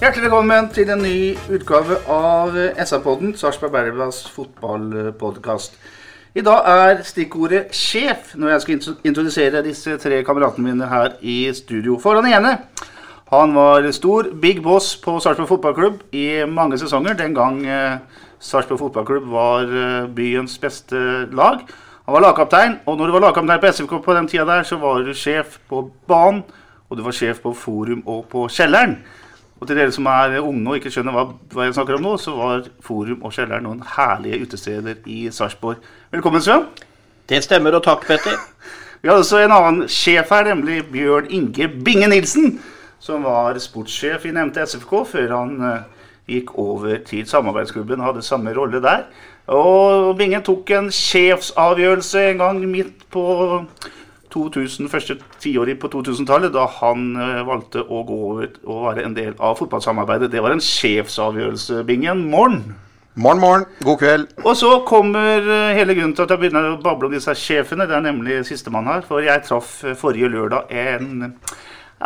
Hjertelig velkommen til en ny utgave av SA-podden, Sarpsborg Arbeiderblads fotballpodkast. I dag er stikkordet 'sjef' når jeg skal introdusere disse tre kameratene mine her i studio. For den ene han var stor big boss på Sarpsborg fotballklubb i mange sesonger. Den gang eh, Sarpsborg fotballklubb var eh, byens beste lag. Han var lagkaptein, og når du var lagkaptein på SFK på den tida der, så var du sjef på banen, og du var sjef på forum og på kjelleren. Og til dere som er unge og ikke skjønner hva, hva jeg snakker om nå, så var Forum og Kjelleren noen herlige utesteder i Sarpsborg. Velkommen, Sven. Det stemmer, og takk, Petter. Vi har også en annen sjef her, nemlig Bjørn Inge Binge Nilsen. Som var sportssjef i nevnte SFK før han eh, gikk over til samarbeidsklubben og hadde samme rolle der. Og Binge tok en sjefsavgjørelse en gang midt på 2000, første tiåret på 2000-tallet, da han eh, valgte å gå over og være en del av fotballsamarbeidet. Det var en sjefsavgjørelse, Bingen. Morgen! Morgen, morn. God kveld. Og så kommer eh, hele grunnen til at jeg begynner å bable om disse sjefene. Det er nemlig sistemann her. For jeg traff eh, forrige lørdag en,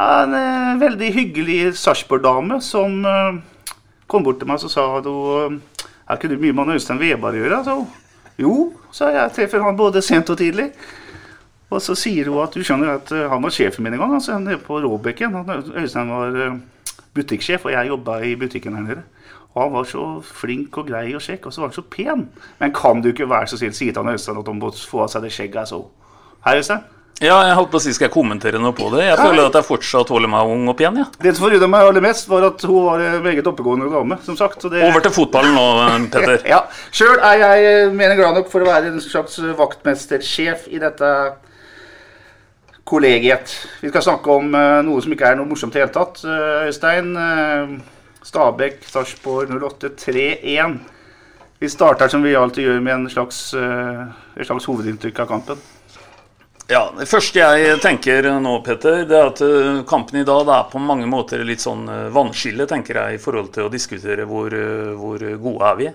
en veldig hyggelig Sarpsborg-dame som kom bort til meg og sa at hun Er ikke du mye med Øystein Weber å gjøre? Så. Jo, sa. Jeg treffer han både sent og tidlig. Og så sier hun at du skjønner at eh, han var sjefen min en gang. altså nede på Råbekken. Han- Øystein var eh, butikksjef, og jeg jobba i butikken her nede. Og han var så flink og grei og kjekk, og så var han så pen. Men kan du ikke være så snill til han Øystein at han må få av seg det skjegget jeg så? Hei, Øystein. Ja, jeg holdt på å si, Skal jeg kommentere noe på det? Jeg føler at jeg fortsatt holder meg ung og pen. Ja. Det som forundra meg aller mest, var at hun var en meget oppegående dame. som sagt. Så det... Over til fotballen nå, Petter. Ja, Sjøl er jeg eh, enn glad nok for å være en slags vaktmestersjef i dette kollegiet. Vi skal snakke om eh, noe som ikke er noe morsomt i det hele tatt. Eh, Øystein, eh, Stabæk, Sarpsborg 08 3-1. Vi starter som vi alltid gjør med en slags, et slags hovedinntrykk av kampen. Ja, Det første jeg tenker nå, Petter, det er at kampen i dag er på mange måter litt sånn vannskille, tenker jeg, i forhold til å diskutere hvor, hvor gode er vi.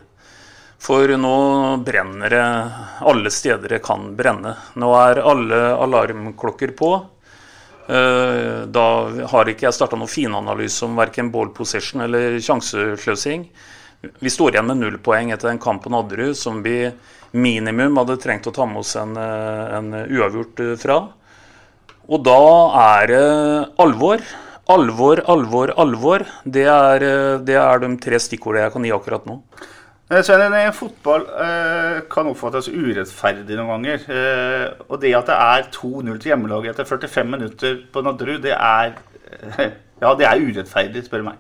For nå brenner det alle steder det kan brenne. Nå er alle alarmklokker på. Eh, Da har ikke jeg starta noen finanalyse om verken ball possession eller sjansesløsing. Vi står igjen med null poeng etter en kamp på Nadderud som vi minimum hadde trengt å ta med oss en, eh, en uavgjort eh, fra. Og da er det alvor. Alvor, alvor, alvor. Det er, det er de tre stikkordene jeg kan gi akkurat nå. Eh, Svein, fotball eh, kan oppfattes urettferdig noen ganger. Eh, og det at det er 2-0 til hjemmelaget etter 45 minutter på Nadderud, det er Ja, det er urettferdig, spør du meg.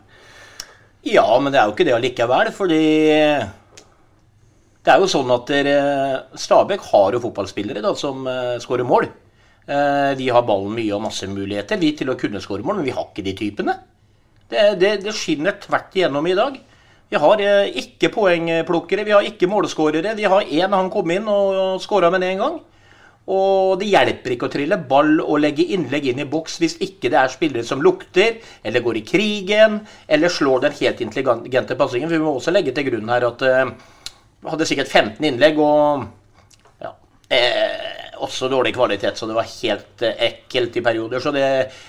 Ja, men det er jo ikke det allikevel, fordi det er jo sånn at Stabæk har jo fotballspillere da, som skårer mål. Vi har ballen mye og masse muligheter vi til å kunne skåre mål, men vi har ikke de typene. Det, det, det skinner tvert igjennom i dag. Vi har eh, ikke poengplukkere, vi har ikke målskårere. Vi har én han kom inn og, skåra med en gang. Og det hjelper ikke å trille ball og legge innlegg inn i boks hvis ikke det er spillere som lukter, eller går i krigen, eller slår den helt intelligente passingen. Vi må også legge til grunn her at vi hadde sikkert 15 innlegg og ja, eh, også dårlig kvalitet, så det var helt eh, ekkelt i perioder. Så det,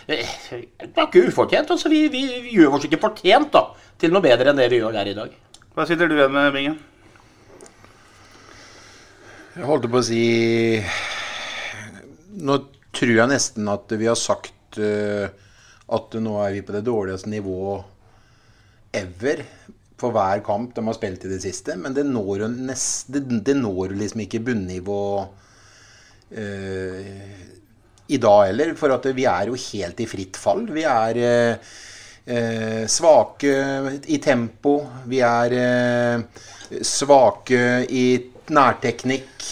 eh, det var ikke ufortjent. Altså, vi, vi, vi gjør oss ikke fortjent da, til noe bedre enn det vi gjør her i dag. Hva sitter du igjen med, Bingen? Jeg holdt på å si Nå tror jeg nesten at vi har sagt eh, at nå er vi på det dårligste nivået ever for hver kamp de har spilt i det siste. Men det når nest, det, det når liksom ikke bunnivå i dag heller. For at vi er jo helt i fritt fall. Vi er eh, eh, svake i tempo. Vi er eh, svake i nærteknikk.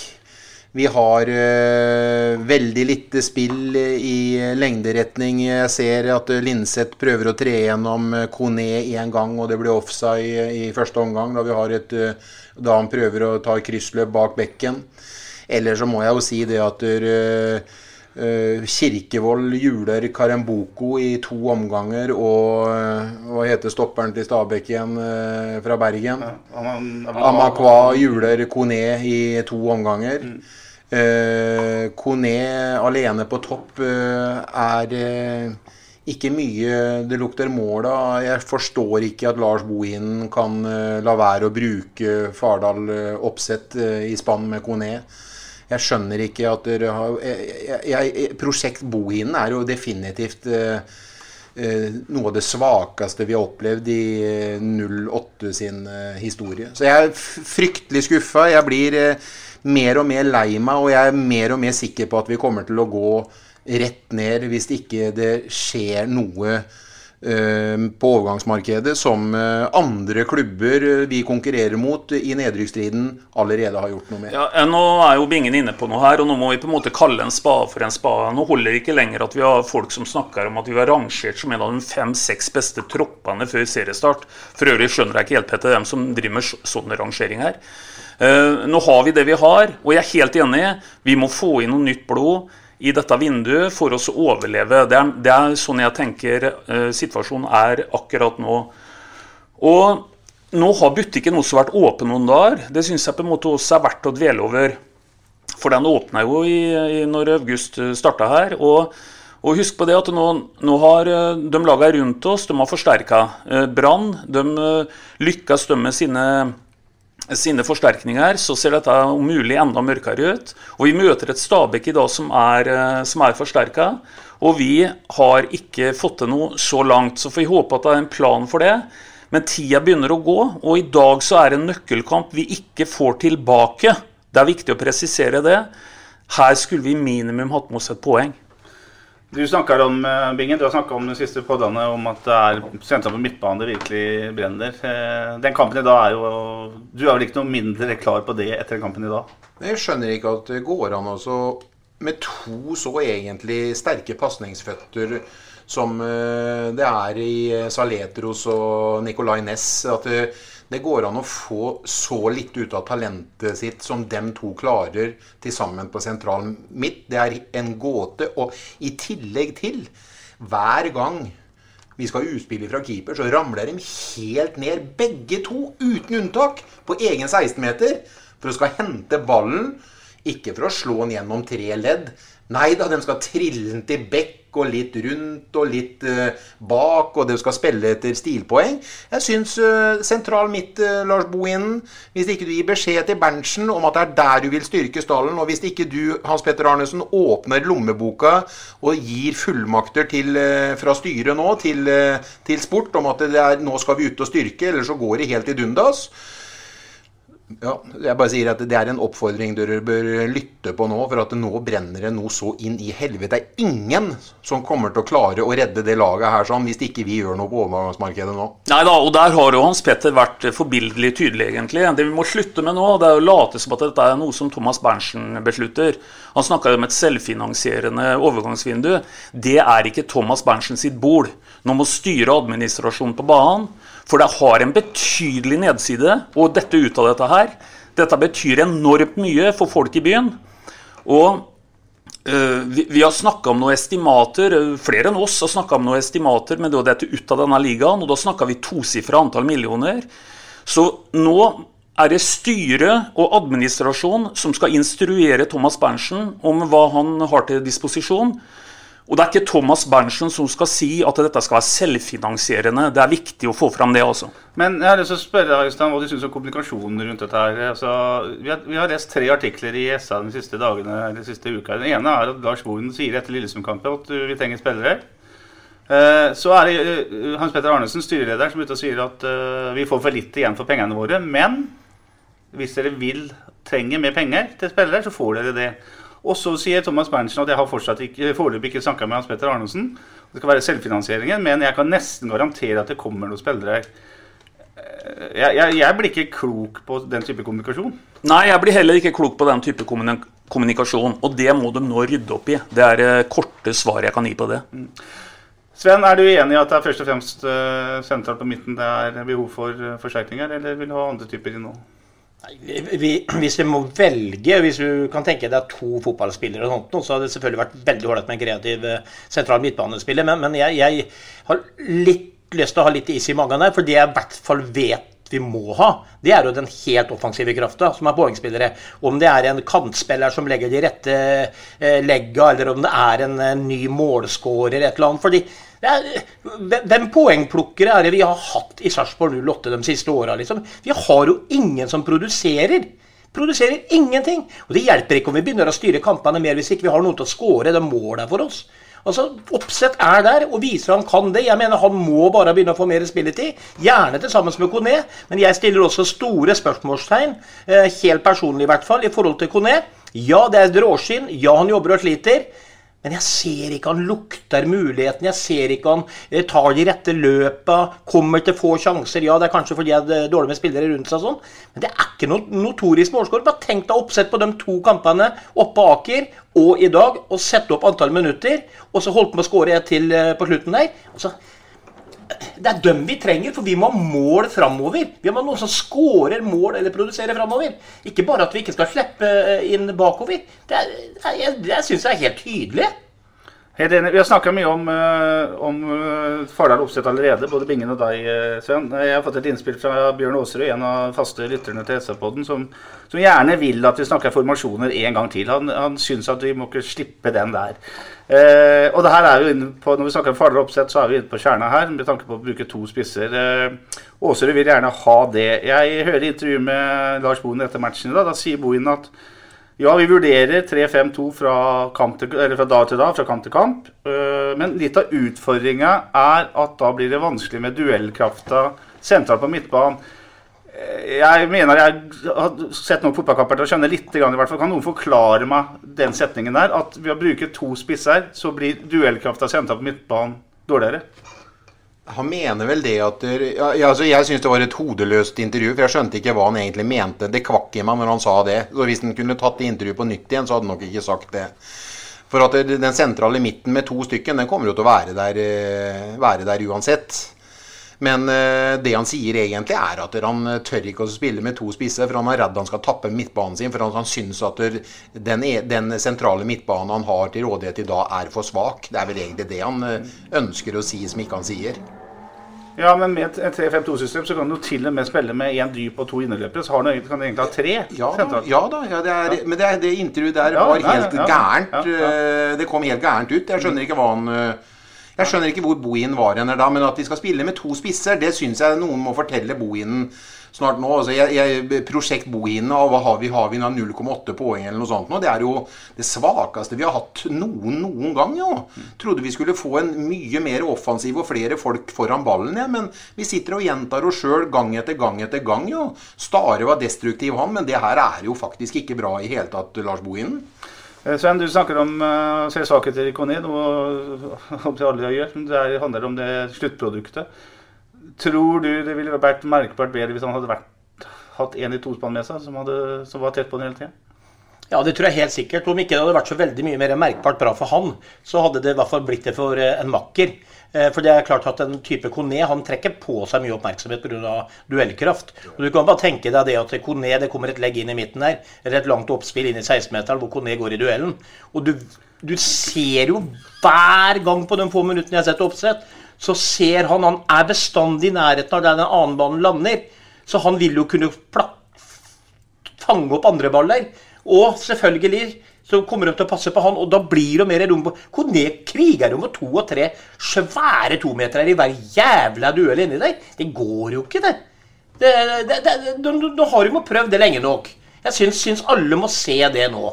Vi har uh, veldig lite spill i lengderetning. Jeg ser at Linseth prøver å tre gjennom Kone én gang, og det blir offside i første omgang. Da, vi har et, uh, da han prøver å ta kryssløp bak bekken. Eller så må jeg jo si det at uh, Kirkevold juler Karemboko i to omganger, og hva heter stopperen til Stabæk igjen fra Bergen? Amakwa juler Kone i to omganger. Mm. Uh, Kone alene på topp uh, er uh, ikke mye det lukter mål av. Jeg forstår ikke at Lars Bohinen kan la være å bruke Fardal oppsett i spann med Kone. Jeg skjønner ikke at dere har jeg, jeg, Prosjekt Bohinen er jo definitivt noe av det svakeste vi har opplevd i 08 sin historie. Så jeg er fryktelig skuffa. Jeg blir mer og mer lei meg, og jeg er mer og mer sikker på at vi kommer til å gå rett ned hvis ikke det skjer noe uh, på overgangsmarkedet som uh, andre klubber vi konkurrerer mot i nedrykksstriden, allerede har gjort noe med. Ja, nå er jo Bingen inne på noe her, og nå må vi på en måte kalle en spade for en spade. Nå holder det ikke lenger at vi har folk som snakker om at vi har rangert som en av de fem-seks beste troppene før seriestart. For øvrig skjønner jeg ikke helt, Petter, dem som driver med sånn rangering her. Nå har vi det vi har, og jeg er helt enig. Vi må få inn noe nytt blod i dette vinduet for oss å overleve. Det er, det er sånn jeg tenker eh, situasjonen er akkurat nå. Og nå har butikken også vært åpen noen dager. Det syns jeg på en måte også er verdt å dvele over. For den åpna jo i, i når August starta her. Og, og, husk på det at nå, nå har de laga rundt oss, de har forsterka. Eh, Brann de lykkes de med sine sine forsterkninger, så ser dette om mulig enda mørkere ut. Og Vi møter et Stabæk i dag som er, eh, som er forsterka. Og vi har ikke fått til noe så langt. Så får vi håpe at det er en plan for det. Men tida begynner å gå, og i dag så er det en nøkkelkamp vi ikke får tilbake. Det er viktig å presisere det. Her skulle vi minimum hatt med oss et poeng. Du snakker om eh, Bingen, du har snakka om de siste poddene om at det er sentralt på midtbanen det virkelig brenner. Eh, den kampen i dag er jo Du er vel ikke noe mindre klar på det etter kampen i dag? Jeg skjønner ikke at det går an også med to så egentlig sterke pasningsføtter som eh, det er i Saletros og Nicolay Næss. At det, går an å få så litt ut av talentet sitt som dem to klarer til sammen på sentralen midt. Det er en gåte. Og i tillegg til, hver gang vi skal utspille fra keeper, så ramler de helt ned, begge to, uten unntak, på egen 16-meter for å skal hente ballen. Ikke for å slå den gjennom tre ledd. Nei da, de skal trille den til bekk og litt rundt og litt uh, bak, og de skal spille etter stilpoeng. Jeg syns uh, sentral midt, uh, Lars Bohinen, hvis ikke du gir beskjed til Berntsen om at det er der du vil styrke stallen, og hvis ikke du, Hans Petter Arnesen, åpner lommeboka og gir fullmakter til, fra styret nå til, til, sport om at er, nå skal vi ut og styrke, eller så går det helt i dundas ja, jeg bare sier at Det er en oppfordring dere bør lytte på nå. For at nå brenner det noe så inn i helvete. Det er ingen som kommer til å klare å redde det laget her sånn, hvis ikke vi gjør noe på overgangsmarkedet nå. Nei da, og der har jo Hans Petter vært forbilledlig tydelig, egentlig. Det vi må slutte med nå, det er å late som at dette er noe som Thomas Berntsen beslutter. Han snakka om et selvfinansierende overgangsvindu. Det er ikke Thomas Berntsen sitt bord. Nå må styre administrasjonen på banen. For det har en betydelig nedside å dette ut av dette her. Dette betyr enormt mye for folk i byen. Og øh, vi, vi, har snakka om noen estimater, flere enn oss har snakka om noen estimater men det å dette ut av denne ligaen, og da snakka vi tosifra antall millioner. Så nå er det styret og administrasjon som skal instruere Thomas Berntsen om hva han har til disposisjon. Og det er ikke Thomas Berntsen som skal si at dette skal være selvfinansierende. Det er viktig å få fram det også. Men jeg har lyst til å spørre Øystein, hva du syns om kommunikasjonen rundt dette. her. Altså, vi, har, vi, har, lest tre artikler i SA de siste dagene, de siste uka. Den ene er at Lars Bohin sier etter Lillesund-kampen at vi trenger spillere. Eh, Så er det eh, Hans Petter Arnesen, styreleder, som er ute og sier at eh, vi får for litt igjen for pengene våre. Men hvis dere vil trenger mer penger til spillere, så får dere det. Og så sier Thomas Berntsen at jeg har fortsatt ikke, foreløpig ikke snakka med Hans Petter Arnesen. Det skal være selvfinansieringen, men jeg kan nesten garantere at det kommer noen spillere. her. Jeg, jeg, jeg blir ikke klok på den type kommunikasjon. Nei, jeg blir heller ikke klok på den type kommunikasjon. Og det må de nå rydde opp i. Det er det korte svaret jeg kan gi på det. Sven, er du enig i at det er først og fremst eh, sentralt på midten det er behov for eh, forsterkninger, eller vil du ha andre typer inn vi, hvis vi må velge, hvis du kan tenke deg to fotballspillere, og sånt, så hadde det selvfølgelig vært veldig ålreit med en kreativ eh, sentral midtbanespiller. Men, men jeg, jeg har litt lyst til å ha litt is i magen der, for det jeg i hvert fall vet vi må ha, det er jo den helt offensive krafta, som er poengspillere. Om det er en kantspiller som legger de rette eh, legga, eller om det er en, eh, ny målskårer, et eller annet. fordi er, hvem poengplukkere er det vi har hatt i Sarpsborg 08 de siste åra? Liksom? Vi har jo ingen som produserer. Produserer ingenting. Og det hjelper ikke om vi begynner å styre kampene mer hvis ikke vi har noen til å skåre de måla for oss. Altså, Oppsett er der og viser han kan det. Jeg mener Han må bare begynne å få mer spilletid. Gjerne til sammen med Kone, men jeg stiller også store spørsmålstegn, eh, helt personlig i hvert fall, i forhold til Kone. Ja, det er et. Ja, han jobber og sliter. Men jeg ser ikke han lukter muligheten. Jeg ser ikke han eh, tar de rette løpa, kommer til få sjanser. Ja, det er kanskje fordi jeg er dårlig med spillere rundt seg og sånn, men det er ikke noe notorisk målskårer. Bare tenk deg oppsett på de to kampene oppe på Aker og i dag, og sette opp antall minutter, og så holdt på å skåre et til eh, på slutten der. Og så det er dem vi trenger, for vi må ha mål framover. Vi må ha noen som skårer mål eller produserer framover. Ikke bare at vi ikke skal slippe eh, inn bakover. Det, er, det, det syns jeg er helt tydelig. Helt enig. Vi har snakka mye om, eh, om eh, Fardal Opseth allerede, både Bingen og deg, eh, Sven. Jeg har fått et innspill fra Bjørn Aasrud, en av faste lytterne til SR-podden, som, som gjerne vil at vi snakker formasjoner en gang til. Han, han syns at vi må ikke slippe den der. Eh, og det her er jo inne på, Når vi snakker om Fardal Opseth, så er vi inne på kjerna her, med tanke på å bruke to spisser. Eh, Aasrud vil gjerne ha det. Jeg hører intervju med Lars Bohin etter matchen i dag. Da sier Bohin at ja, vi vurderer 3-5-2 fra, fra dag til dag, fra kamp til kamp. Øh, Men litt av utfordringa er at da blir det vanskelig med duellkrafta sentralt på midtbanen. Eh, Jeg mener jeg har sett noen fotballkamper til å skjønne litt. I hvert fall. Kan noen forklare meg den setningen der? At ved å bruke to spisser, så blir duellkrafta sentralt på midtbanen dårligere? Han mener vel det at ja, altså Jeg syns det var et hodeløst intervju, for jeg skjønte ikke hva han egentlig mente. Det kvakk i meg når han sa det. Så Hvis han kunne tatt det intervjuet på nytt igjen, så hadde han nok ikke sagt det. For at den sentrale midten med to stykken, den kommer jo til å være der, eh, være der uansett. Men eh, det han sier egentlig, er at han tør ikke å spille med to spisser, for han er redd han skal tappe midtbanen sin. For han, han syns at den, e- den sentrale midtbanen han har til rådighet i dag, er for svak. Det er vel egentlig det han eh, ønsker å si, som ikke han sier. Ja, men med et 3-5-2-system så kan du til og med spille med én dyp og to innerløpere. Så har du, kan du egentlig ha tre Ja da, ja da ja, det er, men det, det intervjuet der var helt gærent. Eh, Det kom helt gærent ut. Jeg skjønner ikke hva han eh, Jeg skjønner ikke hvor Bohin var henne da, men at de skal spille med to spisser, det syns jeg noen må fortelle Bohinen snart nå. Altså, jeg, jeg, prosjekt Bohine, og hva har vi? Har vi nå 0,8 poeng eller noe sånt nå? Det er jo det svakeste vi har hatt noen noen gang, jo. Trodde vi skulle få en mye mer offensiv og flere folk foran ballen, ja, men vi sitter og gjentar oss sjøl gang etter gang etter gang, jo. Stare var destruktiv, han, men det her er jo faktisk ikke bra i hele tatt, Lars Bohinen. Eh, Sven, du snakker om uh, å se svakheter i Kone, og om til alle gjør. Det er- handler om det sluttproduktet. Tror du det ville vært merkbart bedre hvis han hadde vært, hatt en i tospann med seg, som, hadde, som var tett på den hele tida? Ja, det tror jeg helt sikkert. Om ikke det hadde vært så veldig mye mer merkbart bra for han, så hadde det i hvert fall blitt det for eh, en makker. Eh, For det er klart at en type Kone han trekker på seg mye oppmerksomhet pga. duellkraft. Og Du kan bare tenke deg det at Kone det kommer et legg inn i midten her, eller et langt oppspill inn i 16-meteren hvor Kone går i duellen. Og du, du ser jo hver gang på de få minuttene jeg har sett oppsett, så ser han han er bestandig i nærheten av der den annen banen lander. Så han vil jo kunne fange opp andre baller. Og selvfølgelig så kommer de til å passe på han, og da blir det mer rom på Kone kriger jo med to og tre svære tometere i hver jævla duell inni der. Det går jo ikke, det. nå har de jo prøvd det lenge nok. Jeg syns, syns alle må se det nå.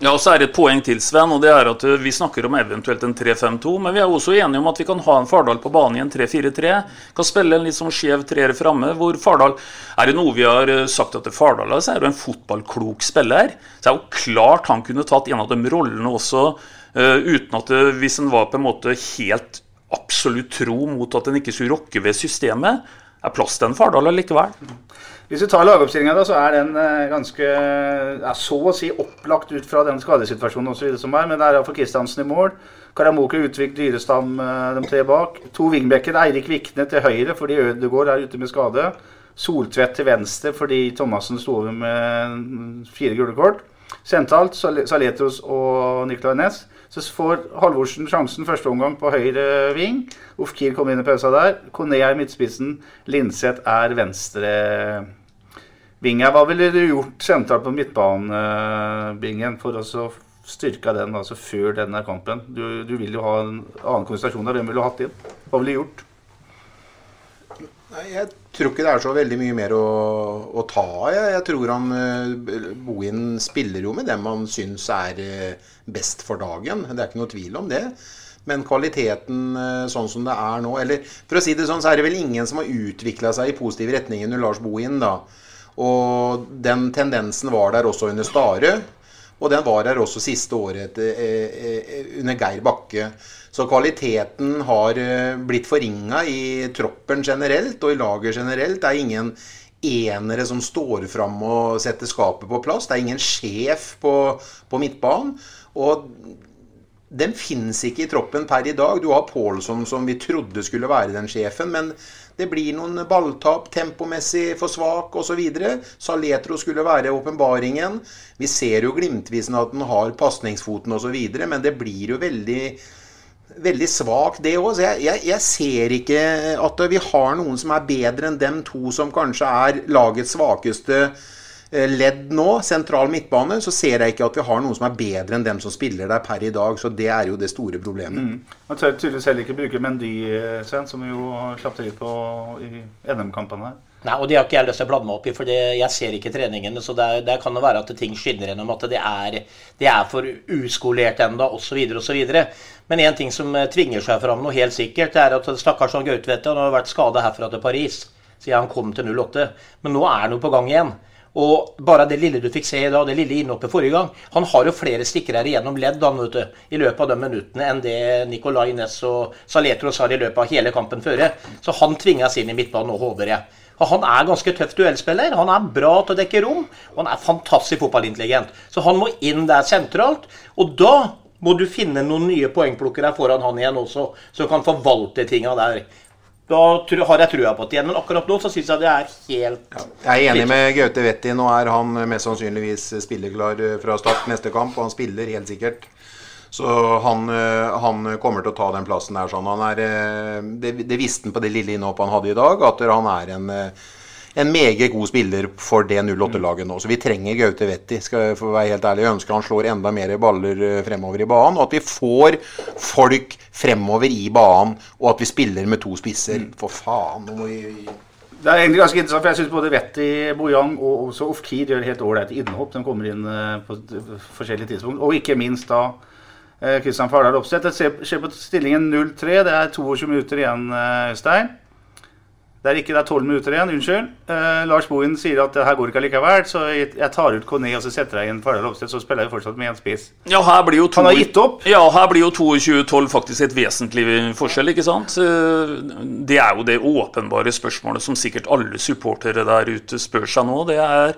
Ja, og så er det et poeng til, Sven, og det er at eh, vi snakker om eventuelt en 3-5-2. Men vi er også enige om at vi kan ha en Fardal på banen i en 3-4-3. Kan spille en litt sånn skjev treer framme. Hvor Fardal Er det noe vi har eh, sagt at Fardal er, så er det en fotballklok spiller. Så er det jo klart han kunne tatt en av de rollene også, uh, uten at det, hvis en var på en måte helt absolutt tro mot at en ikke skulle rokke ved systemet, er plass til en Fardal allikevel. Hvis du tar lagoppstillinga, så er den eh, ganske ja, så å si opplagt ut fra den skadesituasjonen videre som er. Men det er iallfall Kristiansen i mål. Karamoke, Utvik, Dyrestam, eh, de tre bak. To wingbacker. Eirik Vikne til høyre fordi Ødegaard er ute med skade. Soltvedt til venstre fordi Thomassen sto over med fire gule kort. Sentralt Saletros og Nicolay Næss. Så får Halvorsen sjansen første omgang på høyre ving. Ofkir kommer inn i pausa der. Kone er midtspissen. Linseth er venstre ving. Hva ville du gjort sentralt på midtbanebingen for å styrke den altså før denne kampen? Du, du vil jo ha en annen konsentrasjon der. Hvem ville du hatt inn? Hva ville du gjort? Nei, Jeg tror ikke det er så veldig mye mer å, å ta av. Jeg, jeg tror han uh, Bohin spiller jo med dem han syns er uh, best for dagen. Det er ikke noe tvil om det. Men kvaliteten uh, sånn som det er nå Eller for å si det sånn, så er det vel ingen som har utvikla seg i positiv retning under Lars Bohin, da. Og den tendensen var der også under Stare. Og den var der også siste året eh, under Geir Bakke. Så kvaliteten har eh, blitt forringa i troppen generelt og i laget generelt. Det er ingen enere som står fram og setter skapet på plass. Det er ingen sjef på, på midtbanen. Og den finnes ikke i troppen per i dag. Du har Pålsson som vi trodde skulle være den sjefen, men det blir noen balltap, tempomessig for svak osv. Saletro skulle være åpenbaringen. Vi ser jo glimtvis at den har pasningsfoten osv., men det blir jo veldig veldig svak, det òg. Jeg, jeg, jeg ser ikke at vi har noen som er bedre enn dem to som kanskje er lagets svakeste eh, ledd nå, sentral midtbane, så ser jeg ikke at vi har noen som er bedre enn dem som spiller der per i dag. Så det er jo det store problemet. Mm. Man tør tydeligvis heller ikke bruke Mendy, eh, Sven, som vi jo slapp til på i NM-kampene her. Nei, og det har ikke jeg lyst til å blande meg opp i, for jeg ser ikke treningene. Så der, der kan det være at ting skinner gjennom at det er, det er for uskolert ennå, osv. osv. Men én ting som eh, tvinger seg fram noe helt sikkert, det er at stakkars John Gautvedt han har vært skada herfra til Paris siden han kom til 08. Men nå er jo på gang igjen. Og bare det lille du fikk se i dag, det lille innhoppet forrige gang Han har jo flere stikkere gjennom ledd han, vet du, i løpet av de minuttene enn det Nicolay Næss og Saletros har i løpet av hele kampen før. Så han tvinges inn i midtbanen nå, håper jeg. Han er ganske tøff duellspiller. Han er bra til å dekke rom. Og han er fantastisk fotballintelligent. Så han må inn der sentralt. Og da må du finne noen nye poengplukkere foran han igjen også, som kan forvalte tinga der. Da har jeg trua på det igjen. Men akkurat nå så syns jeg det er helt Jeg er enig med Gaute Vetti. Nå er han mest sannsynligvis spilleklar eh, fra start neste kamp, og han spiller helt sikkert. Så han, eh, han kommer til å ta den plassen der. Sånn. Han er, eh, det, det visste han på det lille innhoppet han hadde i dag, at han er en, eh, en meget god spiller for det 08-laget nå. Så vi trenger Gaute Vetti, skal jeg få være helt ærlig. Jeg ønsker han slår enda mer baller fremover i banen, og at vi får folk fremover i banen, og at vi spiller med to spisser. For faen, må vi Det er egentlig ganske interessant, for jeg syns både Vetti, Bojang og også Ofkir gjør helt ålreite innhopp. De kommer inn på forskjellige tidspunkt. Og ikke minst da eh, Kristian Fardal Opseth. Det ser- skjer på stillingen 0-3. Det er 22 minutter igjen, eh, Øystein. Det er ikke det er 12 minutter igjen. Unnskyld. Eh, Lars Bohin sier at det her går ikke allikevel, så jeg, jeg tar ut Kone og så setter jeg inn Fardal Opseth, så spiller jeg fortsatt med én spiss. Ja, her blir jo to, Han har gitt opp. Ja, her blir jo 22-12 faktisk et vesentlig forskjell, ikke sant? Eh, Det er jo det åpenbare spørsmålet som sikkert alle supportere der ute spør seg nå. Det er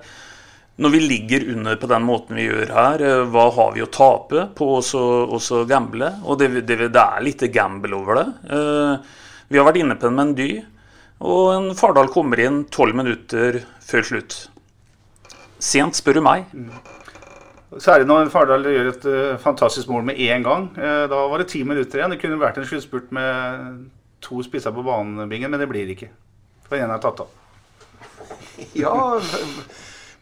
når vi ligger under på den måten vi gjør her, eh, hva har vi å tape på å gamble? Og det, det, det er litt gamble over det. Eh, Vi har vært inne på en Mendy, og en Fardal kommer inn 12 minutter før slutt. Sent, spør du meg. Særlig når Fardal gjør et eh, fantastisk mål med én gang. Da var det ti minutter igjen. Det kunne vært en sluttspurt med to spisser på banebingen, men det blir ikke. For en er tatt av. Ja,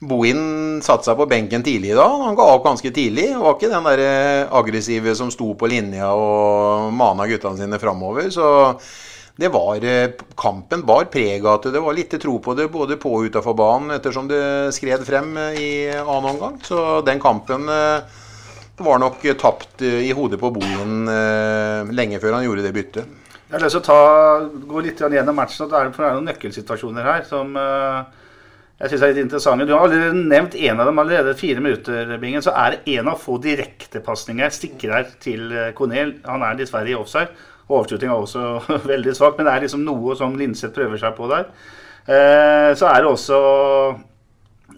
Bohin satte seg på benken tidlig i dag. Han ga opp ganske tidlig. Det var ikke den der eh, aggressive som sto på linja og mana guttene sine framover. Så det var eh, Kampen bar preg av at det var lite tro på det både på og utafor banen ettersom det skred frem eh, i annen omgang. Så den kampen var nok tapt i hodet på Bohin lenge før han gjorde det byttet. Jeg har lyst til å ta, gå litt gjennom matchen. for det er noen nøkkelsituasjoner her som eh, jeg synes er litt interessante. Du har allerede nevnt en av dem allerede. Fire minutter, Bingen. Så er det en av få direktepasninger stikker her til eh, Cornel. Han er dessverre i offside. Overslutninga er også veldig svak, men det er liksom noe som Linseth prøver seg på der. Eh, så er det også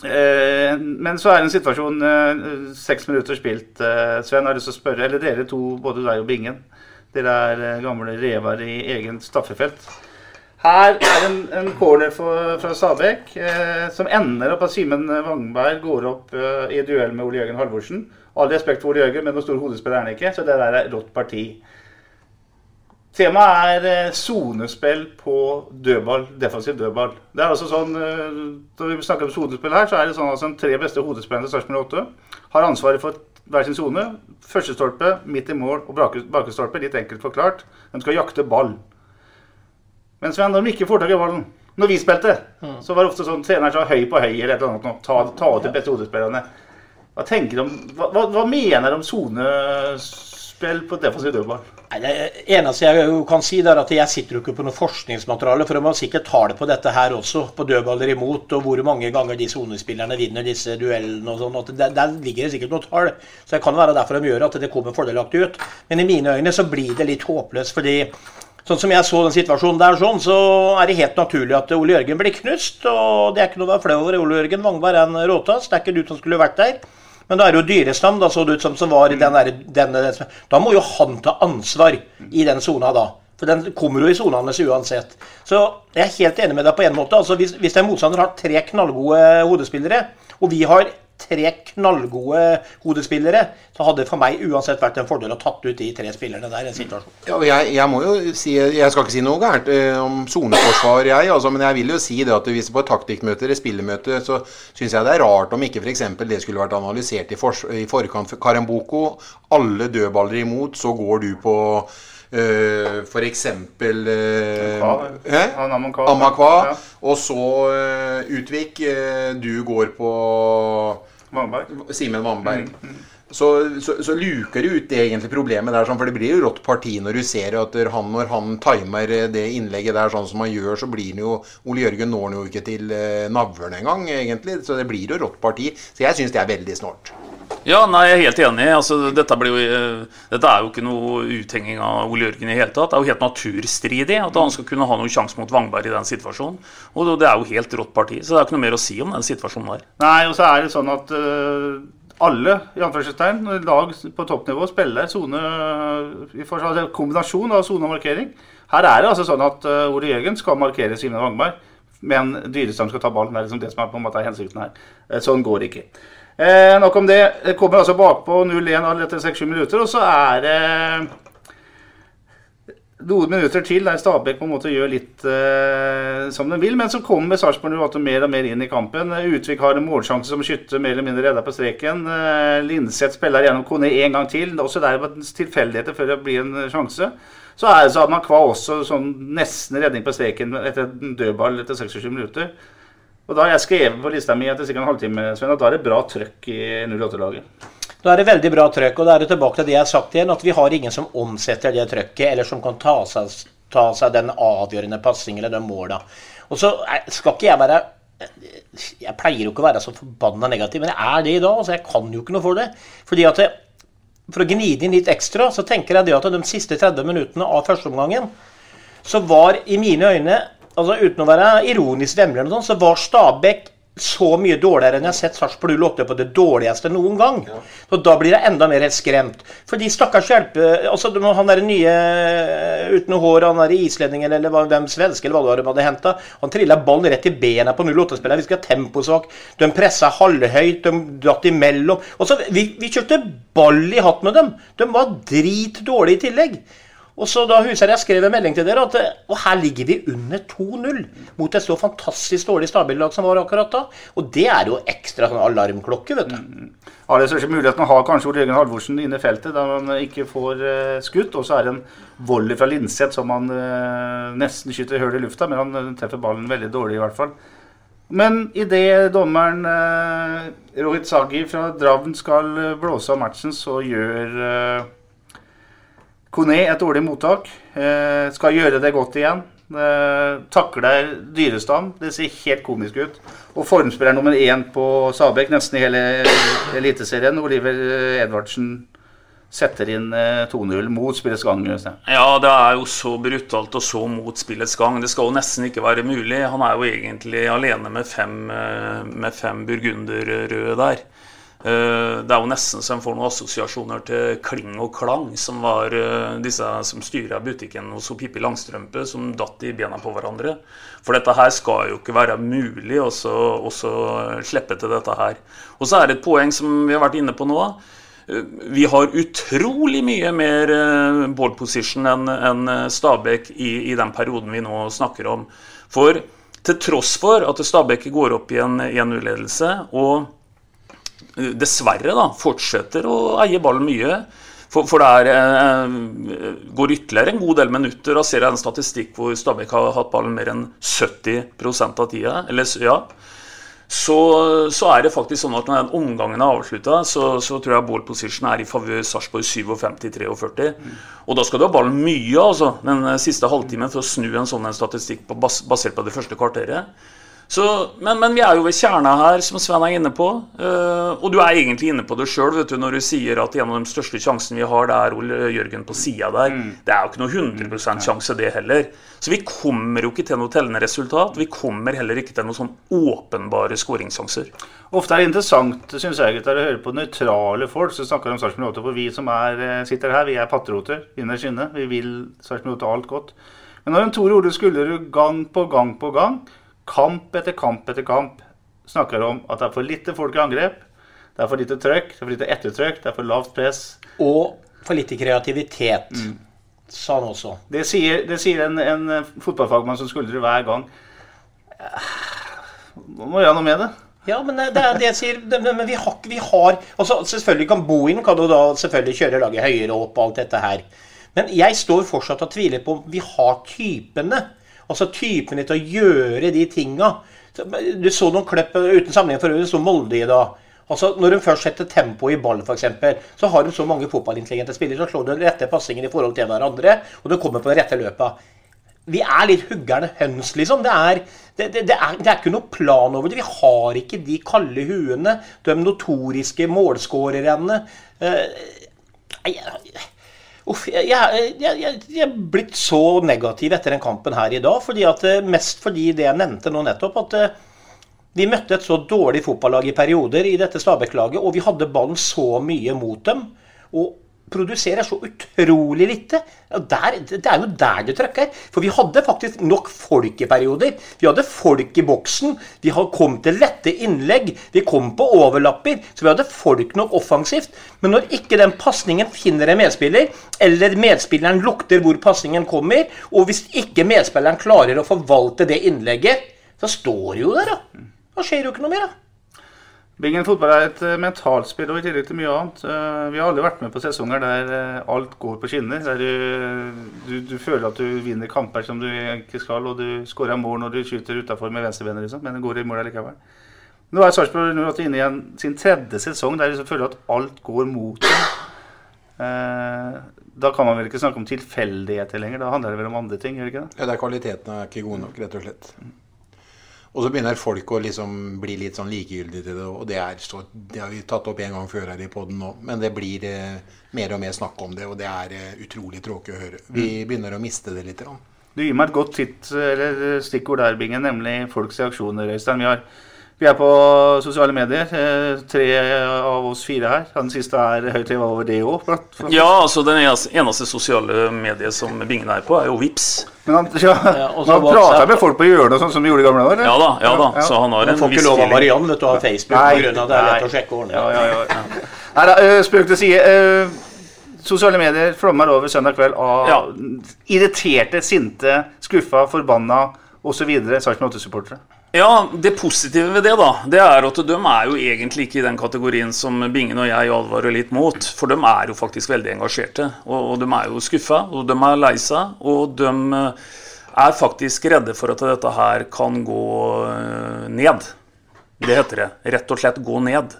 eh, Men så er det en situasjon eh, Seks minutter spilt, eh, Sven. Har lyst til å spørre, eller dere to, både deg og Bingen. Dere er eh, gamle rever i egen staffefelt. Her er en, en corner for, fra Stabæk eh, som ender opp at Simen Wangberg går opp eh, i duell med Ole Jørgen Halvorsen. All respekt for Ole Jørgen, men noen stor hodespiller er han ikke, så det der er rått parti. Temaet er eh, sonespill på dødball, defensiv dødball. Det er altså sånn, eh, Når vi snakker om sonespill her, så er det sånn at de tre beste hodespillerne til Sarpsborg 8 har ansvaret for hver sin sone. Første stolpe, midt i mål og bak- bakestolpe. Litt enkelt forklart. De skal jakte ball. Men Sven, når de ikke får tak i ballen Når vi spilte, så var det ofte sånn treneren sa høy på høy eller et eller annet. Ta, ta ut de beste hodespillerne. Hva tenker de hva, hva mener de om sonespill på defensiv dødball? Nei, Det eneste jeg kan si, er at jeg sitter jo ikke på noe forskningsmateriale. For de har sikkert tall på dette her også, på dødballer imot, og hvor mange ganger de sonespillerne vinner disse duellene og sånn. Der, der ligger det sikkert noen tall. Så det kan være derfor de gjør at det kommer fordelaktig ut. Men i mine øyne så blir det litt håpløst, fordi Sånn som jeg så den situasjonen der, sånn, så er det helt naturlig at Ole Jørgen blir knust. Og det er ikke noe å være flau over. Ole Jørgen Vangvar er en råtass. Det er ikke du som skulle vært der. Men da er det jo Dyrestam da, så det ut som, som var i den der, den, Da må jo han ta ansvar i den sona da. For den kommer jo i sona hans uansett. Så jeg er helt enig med deg på en måte. altså Hvis, hvis en motstander har tre knallgode hodespillere, og vi har tre knallgode hodespillere, så hadde det for meg uansett vært en fordel å tatt ut de tre spillerne der. en situasjon. Ja, jeg, jeg må jo si Jeg skal ikke si noe gærent eh, om soneforsvar, jeg, altså, men jeg vil jo si det at hvis på et taktikkmøte eller spillemøte, så syns jeg det er rart om ikke f.eks. det skulle vært analysert i, for, i forkant. Karamboko, alle dødballer imot, så går du på Uh, eksempel uh, hæ? Amakwa. Ja. Og så uh, Utvik. eh, du går på Simen Vamberg. Så, så, så luker du ut det egentlig problemet der, sånn, for det blir jo rått parti når du ser at han, når han timer det innlegget der sånn som han gjør, så blir han jo Ole Jørgen når han jo ikke til navlen engang, egentlig. Så det blir jo rått parti. Så jeg syns det er veldig snålt. Ja, nei, jeg er helt enig. Altså, dette, jo, eh, dette er jo ikke noe uthenging av Ole Jørgen i hele tatt. Det er jo helt naturstridig at han skal kunne ha noen sjanse mot Vangberg i den situasjonen. Og det er jo helt rått parti, så det er ikke noe mer å si om den situasjonen der. Nei, og så er det sånn at uh, alle i anførselstegn, lag på toppnivå spiller sone uh, altså kombinasjon av sone og markering. Her er det altså sånn at uh, Ole Jørgen skal markere Simen Vangberg, men Dyrestam skal ta ballen. Det er liksom det som er på en måte hensikten her. Eh, Sånn går det ikke. Eh, nok om det. Det kommer altså bakpå 0-1 all etter 6-7 minutter, og så er det noen minutter til der Stabæk på en måte gjør litt eh, som de vil. Men så kommer Sarpsborg 08 mer og mer inn i kampen. Utvik har en målsjanse som skytter mer eller mindre redda på streken. Eh, Linseth spiller gjennom Kone en gang til. Også der var tilfeldigheter før det blir en sjanse. Så er det så kva også sånn nesten redning på streken etter en dødball etter 26 minutter. Og da har jeg skrevet på lista mi etter sikkert en halvtime, Sven, at da er det bra trøkk i 08-laget. Da er det veldig bra trøkk, og da er det tilbake til det jeg har sagt igjen, at vi har ingen som omsetter det trøkket, eller som kan ta seg, ta seg den avgjørende passingen eller de måla. Og så skal ikke jeg være Jeg pleier jo ikke å være så forbanna negativ, men jeg er det i dag. altså Jeg kan jo ikke noe for det. Fordi at For å gni det inn litt ekstra, så tenker jeg det at de siste 30 minuttene av førsteomgangen, så var i mine øyne altså Uten å være ironisk vemmelig, sånt, så var Stabæk så mye dårligere enn jeg har sett Sarpsborg 08 på det dårligste noen gang. Så Da blir jeg enda mer skremt. For de stakkars hjelpe... Altså, han der nye eh, uten hår, han der islendingen eller hvem svenske eller hva det var de hadde henta, han trilla ballen rett i bena på 08-spilleren. Vi skal ha temposvak. De pressa halvhøyt, de datt imellom. Og så, vi, vi kjørte ball i hatt med dem. De var dritdårlige i tillegg. Og så da husker jeg jeg skrev en melding til dere at og her ligger vi under 2-0 mot et så fantastisk dårlig Stabæk-lag som var akkurat da. Og det er jo ekstra sånn alarmklokke, vet du. Ja, det er største muligheten har kanskje Ole Jørgen Halvorsen inne i feltet, der han ikke får eh, skutt. Og så er det en volley fra Linseth som han eh, nesten skyter hull i lufta, men han eh, treffer ballen veldig dårlig, i hvert fall. Men idet dommeren eh, Rohit Sagi fra Dravn skal eh, blåse av matchen, så gjør eh, Kone et dårlig mottak. Eh, skal gjøre det godt igjen. Eh, takler Dyrestam. Det ser helt komisk ut. Og formspiller nummer én på Sabek nesten i hele Eliteserien, Oliver eh, Edvardsen, setter inn eh, 2-0 mot spillets gang. Ja, det er jo så brutalt og så mot spillets gang. Det skal jo nesten ikke være mulig. Han er jo egentlig alene med fem, med fem burgunderrøde der. Eh, Det er jo nesten så en får noen assosiasjoner til Kling og Klang, som var eh, disse som styra butikken hos Pippi Langstrømpe, som datt i bena på hverandre. For dette her skal jo ikke være mulig å slippe til dette her. Og så er det et poeng som vi har vært inne på nå. Eh, Vi har utrolig mye mer ball position enn Stabæk i, i den perioden vi nå snakker om. For til tross for at Stabæk går opp i en 1-0-ledelse og dessverre da, fortsetter å eie ballen mye. For, for det eh, går ytterligere en god del minutter. Da ser jeg en statistikk hvor Stabæk har hatt ballen mer enn 70% av tida. Eller, ja. Så, så er det faktisk sånn at når den omgangen er avslutta, så, så tror jeg ball position er i favør Sarpsborg 57-43. Og da skal du ha ballen mye, altså, den siste halvtimen, for å snu en sånn statistikk på, bas, basert på det første kvarteret. Så, men, men vi er jo ved kjerna her, som Sven er inne på. Uh, og du er egentlig inne på det sjøl når du sier at en av de største sjansene vi har, det er Ole Jørgen på sida der. Det er jo ikke noe 100% sjanse, det heller. Så vi kommer jo ikke til noe tellende resultat. Vi kommer heller ikke til noen sånn åpenbare skåringssjanser. Ofte er det interessant synes jeg, gutter, å høre på nøytrale folk som snakker om Sarpsborg 8. For vi som er, eh, sitter her, vi er patrioter innerst inne. Vi vil Sarpsborg 8 alt godt. Men når en Tore Ole Skullerud gang på gang på gang, kamp etter kamp etter kamp, snakker om at det er for lite folk i angrep, det er for lite trøkk, det er for lite ettertrykk, det er for lavt press Og for lite kreativitet, sa han også. Det sier, det sier en, en fotballfagmann som skuldrer hver gang. Må må gjøre noe med det. Ja, men det er det jeg sier. Men vi har, vi har altså Selvfølgelig kan Bohin kan jo da selvfølgelig kjøre laget høyere opp og alt dette her. Men jeg står fortsatt og tviler på om vi har typene. Altså typen til å gjøre de tinga. Du så noen klipp uten sammenheng for øvrig, så Molde i dag. Altså, Når hun først setter tempo i ball, f.eks., så har hun så mange fotballintelligente spillere som slår den rette passingen i forhold til hverandre, og de kommer på den rette løpet. Vi er litt huggerne høns, liksom. Det er, det, det, det, er, er ikke noe plan over det. Vi har ikke de kalde huene, de notoriske målskårerne. Uh, jeg- Uff, jeg, jeg, jeg, jeg, er blitt så negativ etter den kampen her i dag. Fordi at, eh, mest fordi det jeg nevnte nå nettopp, at eh, vi møtte et så dårlig fotballag i perioder i dette Stabæk-laget, og vi hadde ballen så mye mot dem. Og produserer så utrolig lite. Der, det er jo der det trøkker. For vi hadde faktisk nok folk i perioder. Vi hadde folk i boksen. Vi kom til lette innlegg. Vi kom på overlapper. Så vi hadde folk nok offensivt. Men når ikke den pasningen finner en medspiller, eller medspilleren lukter hvor pasningen kommer, og hvis ikke medspilleren klarer å forvalte det innlegget, så står det jo der, da. Da skjer jo ikke noe mer, da. Bingen fotball er et eh, mentalspill og i tillegg til mye annet. Eh, vi har alle vært med på sesonger der eh, alt går på skinner. Der du, du, du føler at du vinner kamper som du ikke skal, og du skårer mål når du skyter utafor med venstrebenet, liksom, men det går i mål likevel. Nå er Sarpsborg 08 inne i en, sin tredje sesong der du føler at alt går mot. Eh, da kan man vel ikke snakke om tilfeldigheter lenger. Da handler det vel om andre ting? gjør det ikke det? Ja, det er kvaliteten er ikke god nok, rett og slett. Og så begynner folk å liksom bli litt sånn likegyldige til det, og det, er så, det har vi tatt opp en gang før her i poden nå. Men det blir eh, mer og mer snakk om det, og det er eh, utrolig tråkig å høre. Vi begynner å miste det litt. Grann. Du gir meg et godt titt, eller stikkord der, Bingen, nemlig folks reaksjoner. Øystein. Vi, har, vi er på sosiale medier. eh, Tre av oss fire her. Den siste er høyt nivå over det òg. Ja, altså den eneste, sosiale mediet som Bingen er på, er jo Vips. Men han, ja, ja, han prater med folk på hjørnet, sånn som vi gjorde i gamle dager? Ja da, ja da. Så han har Du viss får ikke lov av. Mariann vet du, å ha Facebook pga. på grunn av det er lett å sjekke. Ja, ja, ja. Nei da, eh, spøk til side. eh, Sosiale medier flommer over søndag kveld av Ja. irriterte, sinte, skuffa, forbanna osv. Sarpsborg 8-supportere. Ja, Det positive ved det da, det er at de er jo egentlig ikke i den kategorien som Bingen og jeg advarer litt mot. For de er jo faktisk veldig engasjerte. Og, og de er jo skuffa, og de er lei seg. Og de eh, er faktisk redde for at dette her kan gå eh, ned. Det heter det. Rett og slett gå ned.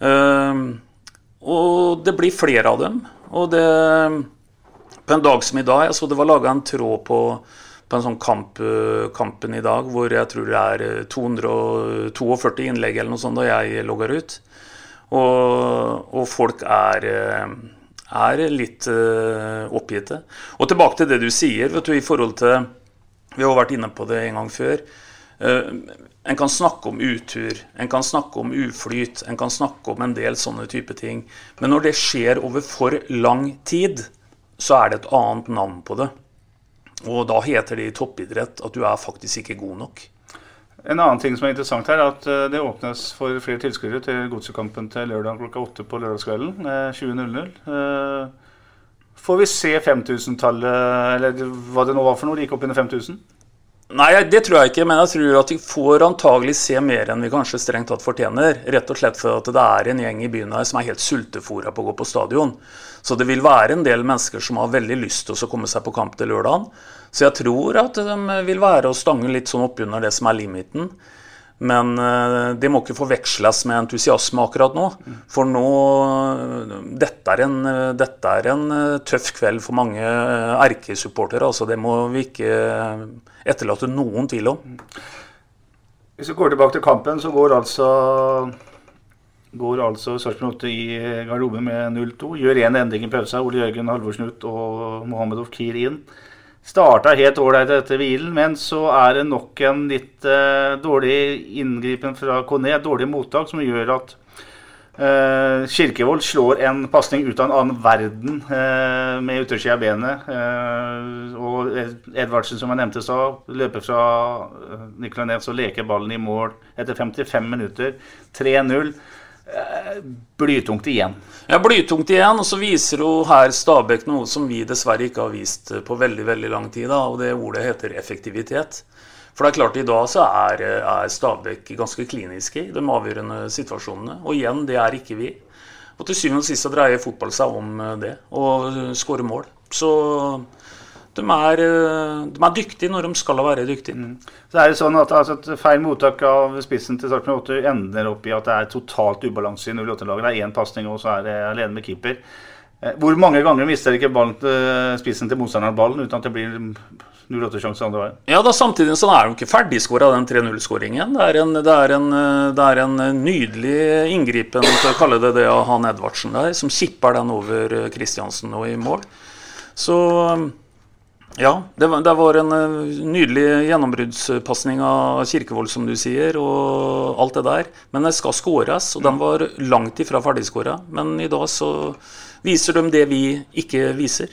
Uh, og det blir flere av dem. Og det På en dag som i dag, jeg så det var laga en tråd på, på en sånn kamp, kampen i dag hvor jeg tror det er 242 innlegg eller noe sånt da jeg logger ut. Og, og folk er er litt uh, oppgitte. Og tilbake til det du sier, vet du, i forhold til Vi har vært inne på det en gang før. En kan snakke om utur, en kan snakke om uflyt, en kan snakke om en del sånne type ting. Men når det skjer over for lang tid, så er det et annet navn på det. Og da heter det i toppidrett at du er faktisk ikke god nok. En annen ting som er interessant her, er at eh, det åpnes for flere tilskuere til Godsekampen til lørdag klokka åtte på lørdagskvelden. 20.00. Eh, får vi se 5000-tallet, eller hva det nå var for noe, like opp under 5000? Nei, det tror jeg ikke, men jeg tror at vi får antagelig se mer enn vi kanskje strengt tatt fortjener. Rett og slett for at det er en gjeng i byen her som er helt sultefòra på å gå på stadion. Så det vil være en del mennesker som har veldig lyst til å komme seg på kamp til lørdagen. Så jeg tror at de vil være å stange litt sånn oppunder det som er limiten. Men uh, det må ikke forveksles med entusiasme akkurat nå. For nå Dette er en, dette er en tøff kveld for mange erkesupportere. Altså, det må vi ikke etterlate noen tvil om. Hvis vi går tilbake til kampen, så går altså går altså Sarpsborg 8 i garderoben med 0-2. Gjør én endring i pausa. Ole Jørgen Halvorsen ut og Mohammed Ofkir inn. Starta helt ålreit etter hvilen, men så er det nok en litt uh, dårlig inngripen fra Kone, dårlig mottak, som gjør at uh, Kirkevold slår en pasning ut av en annen verden uh, med yttersida av benet. og Edvardsen, som jeg nevnte sa, løper fra Nicolay Nets og leker ballen i mål etter 55 minutter. 3-0 blytungt igjen. Ja, blytungt igjen. Og så viser jo her Stabæk noe som vi dessverre ikke har vist på veldig veldig lang tid. Da, og det ordet heter effektivitet. For det er klart i dag så er, er Stabæk ganske kliniske i de avgjørende situasjonene. Og igjen, det er ikke vi. Og til syvende og sist så dreier fotball seg om det, å skåre mål. Så de er, eh, de er, dyktige når de skal være dyktige. Mm. Så er det sånn at altså, Et feil mottak av spissen til Sarpsborg 8 ender opp i at det er totalt ubalanse i 08-laget. Det er én pasning, og så er det alene med keeper. Eh, hvor mange ganger mister ikke ballen til eh, spissen til motstanderen ballen uten at det blir 08-sjanse andre veien? Ja, da Samtidig så er de ikke ferdigskåra, den 3-0-skåringen. Det, det, det, er en nydelig inngripen, for å kalle det det, av han Edvardsen der, som kipper den over Kristiansen og i mål. Så ja, det var, det var en uh, nydelig gjennombruddspasning av Kirkevold, som du sier, og alt det der. Men det skal skåres, og den var langt ifra ferdigskåra. Men i dag så viser de det vi ikke viser.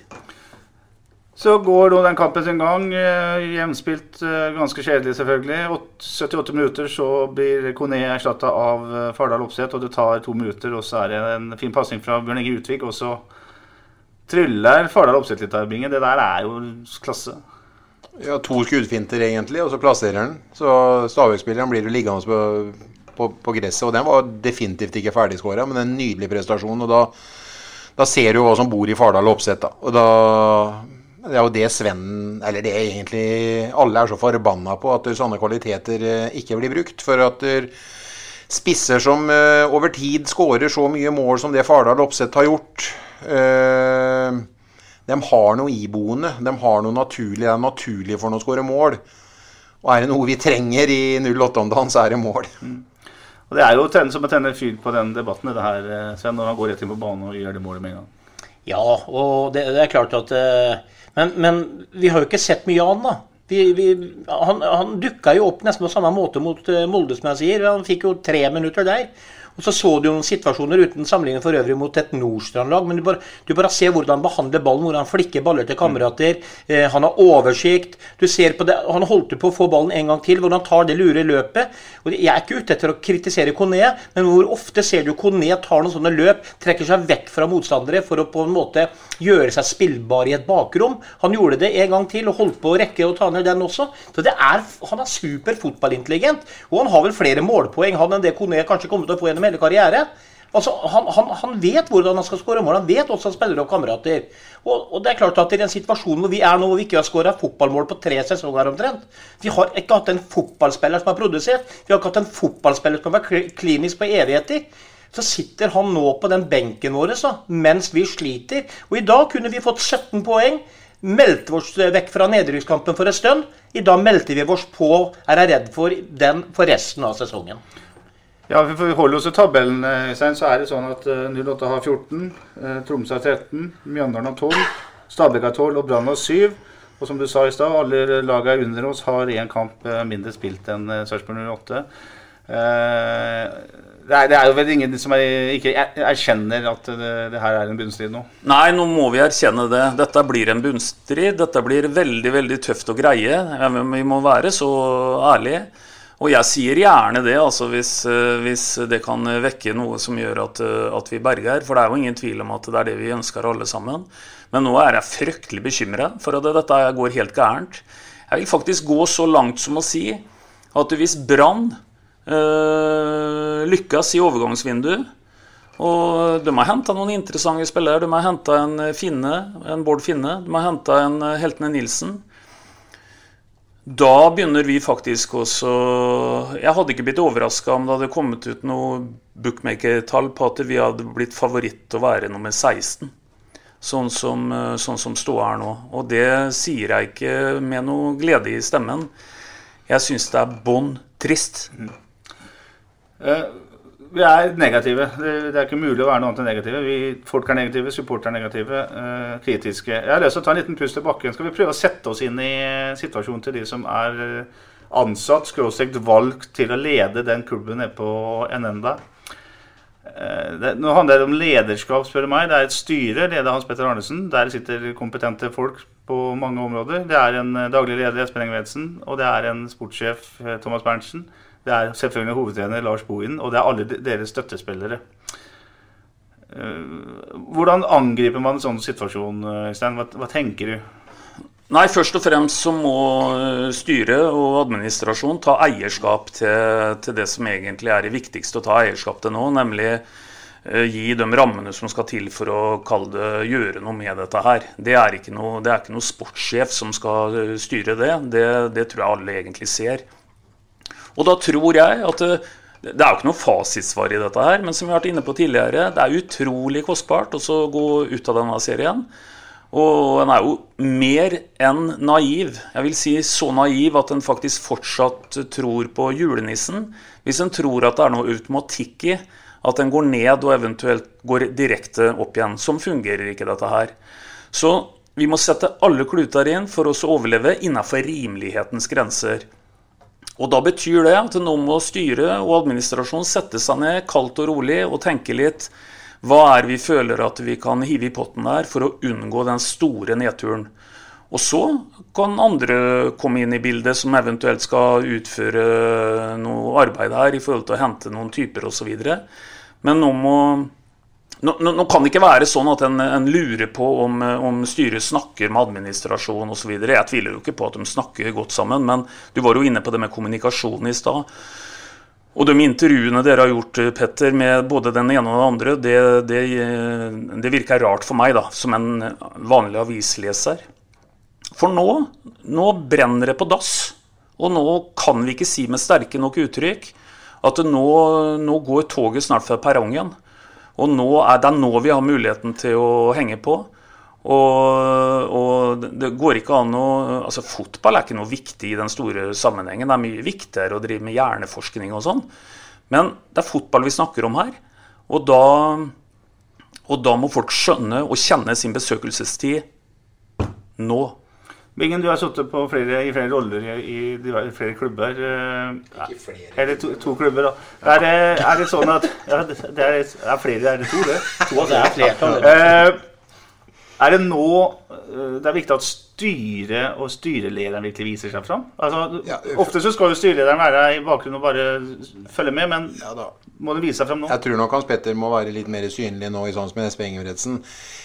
Så går nå den kampen sin gang. Eh, jevnspilt, uh, ganske kjedelig selvfølgelig. 78 minutter så blir Kone erstatta av Fardal Opseth, og det tar to minutter. Og så er det en fin pasning fra Bjørn Inge Utvik. og så Tryller Fardal Opseth litt av. Det der er jo klasse. Ja, To skuddfinter egentlig, og så plasserer han. Så Stavøk-spilleren blir jo liggende på, på, på, gresset. Og den var definitivt ikke ferdigskåra, men en nydelig prestasjon. Og da, da ser du hva som bor i Fardal Opseth. Da. Og da det er jo det Sven Eller det er egentlig alle er så forbanna på, at sånne kvaliteter eh, ikke blir brukt. For at spisser som uh, over tid skårer så mye mål som det Fardal Opseth har gjort, Uh, de har noe iboende. De har noe naturlig. Det er naturlig for ham å skåre mål. Og er det noe vi trenger i 08 om dagen, så er det mål. Mm. Og Det er jo tenne, som å tenne fyr på den debatten det her, eh, Sven, når han går rett inn på banen og gjør det målet med en gang. Ja, og det, det er klart at eh, men, men, vi har jo ikke sett mye av han, da. Vi, vi, han han dukka jo opp nesten på samme måte mot Molde, som jeg sier. Han fikk jo tre minutter der. Og så så du noen situasjoner uten sammenligning for øvrig mot et Nordstrand-lag. Men du bare, du bare, ser hvordan han behandler ballen, hvordan han flikker baller til kamerater. Eh, han har oversikt. Du ser på det, Han holdt på å få ballen en gang til, hvordan han tar det lure løpet. Og Jeg er ikke ute etter å kritisere Kone, men hvor ofte ser du Kone tar noen sånne løp, trekker seg vekk fra motstandere for å på en måte gjøre seg spillbar i et bakrom. Han gjorde det en gang til og holdt på å rekke å ta ned den også. Så er, Han er super fotballintelligent, og han har vel flere målpoeng han enn det Kone kanskje kommer til å få gjennom gjennom hele karriere. Altså, han, han, han vet hvordan han skal skåre mål. Han vet også han spiller opp kamerater. Og, og, det er klart at i den situasjonen hvor vi er nå, hvor vi ikke har skåra fotballmål på tre sesonger omtrent Vi har ikke hatt en fotballspiller som har produsert. Vi har ikke hatt en fotballspiller som har vært klinisk på evigheter. Så sitter han nå på den benken vår så, mens vi sliter. Og i dag kunne vi fått 17 poeng. Meldte oss vekk fra nedrykkskampen for en stund. I dag meldte vi oss på, er jeg redd for, den for resten av sesongen. Ja, for vi holder oss til tabellen, Øystein, så er det sånn at 08 har 14, eh, Tromsø har 13, Mjøndalen har 12, Stabæk har 12 og Brann har 7. Og som du sa i stad, alle lagene under oss har én kamp eh, mindre spilt enn eh, Sarpsborg 08. Det er, det er, jo vel ingen som er, ikke erkjenner at det, det, her er en bunnstrid nå? Nei, nå må vi erkjenne det. Dette blir en bunnstrid. Dette blir veldig veldig tøft å greie. Vi må være så ærlige. Og jeg sier gjerne det, altså hvis, eh, hvis, det kan vekke noe som gjør at, eh, at vi berger. For det er jo ingen tvil om at det er det vi ønsker alle sammen. Men nå er jeg fryktelig bekymra for at dette går helt gærent. Jeg vil faktisk gå så langt som å si at hvis Brann øh, lykkes i overgangsvinduet og de har henta noen interessante spillere. De har henta en Finne, en Bård Finne. De har henta en Heltene Nilsen. Da begynner vi faktisk også Jeg hadde ikke blitt overraska om det hadde kommet ut noe bookmaker-tall på at vi hadde blitt favoritt å være nummer 16. Sånn som, sånn som ståa er nå. Og det sier jeg ikke med noe glede i stemmen. Jeg syns det er bånn trist. Mm. Uh, vi er negative. Det, er ikke mulig å være noe annet enn negative. Vi, folk er negative, supportere er negative, øh, kritiske. Jeg har lyst til å ta en liten pust til bakken. Skal vi prøve å sette oss inn i situasjonen til de som er eh, ansatt, skråstrekt valgt til å lede den klubben nede på Enenda? det, nå handler det om lederskap, spør du meg. Det er et styre, ledet av Hans Petter Arnesen. Der sitter kompetente folk på mange områder. Det er en daglig leder, Espen Engebretsen, og det er en sportssjef, Thomas Berntsen. Det er selvfølgelig hovedtrener Lars Bohinen, og det er alle deres støttespillere. Eh, hvordan angriper man en sånn situasjon, Øystein? Hva, hva, tenker du? Nei, Først og fremst så må styre styret og administrasjon ta eierskap til, til, det som egentlig er det viktigste å ta eierskap til nå, nemlig eh, gi de rammene som skal til for å det, gjøre noe med dette her. Det er ikke noe, det er ikke noe sportssjef som skal styre det. det. Det tror jeg alle egentlig ser. Og da tror jeg at det, det er jo ikke noe fasitsvar i dette her, men som vi har vært inne på tidligere, det er utrolig kostbart å gå ut av denne serien. Og en er jo mer enn naiv. Jeg vil si så naiv at en faktisk fortsatt tror på julenissen. Hvis en tror at det er noe automatikk i at en går ned og eventuelt går direkte opp igjen. Sånn fungerer ikke dette her. Så vi må sette alle kluter inn for oss å overleve innenfor rimelighetens grenser. Og Da betyr det at nå må styret og administrasjonen sette seg ned kaldt og rolig og tenke litt hva er vi føler at vi kan hive i potten der for å unngå den store nedturen. Og så kan andre komme inn i bildet som eventuelt skal utføre noe arbeid her i forhold til å hente noen typer osv. Men nå må nå, nå, nå, kan det ikke være sånn at en, en lurer på om, om, styret snakker med administrasjon osv. Jeg tviler jo ikke på at de snakker godt sammen, men du var jo inne på det med kommunikasjon i stad. Og de intervjuene dere har gjort, Petter, med både den ene og den andre, det, det, det virker rart for meg, da, som en vanlig avisleser. For nå, nå brenner det på dass. Og nå kan vi ikke si med sterke nok uttrykk at nå, nå går toget snart fra perrongen. Og nå er det nå vi har muligheten til å henge på. Og, og, det går ikke an å Altså, fotball er ikke noe viktig i den store sammenhengen. Det er mye viktigere å drive med hjerneforskning og sånn. Men det er fotball vi snakker om her. Og da, og da må folk skjønne og kjenne sin besøkelsestid nå. Bingen, du har sittet i flere roller i, i, flere klubber. Eh, Ikke flere. Eller to, to klubber, da? Er det, er det, sånn at ja, det er, er flere, er det to, det? To, det er flertall. Uh, er det nå uh, det er viktig at styret og styrelederen virkelig viser seg fram? Altså, ja, ofte så skal jo styrelederen være i bakgrunnen og bare følge med, men ja, må du vise seg fram nå? Jeg tror nok Hans Petter må være litt mer synlig nå, i sånn som Espen Ingebretsen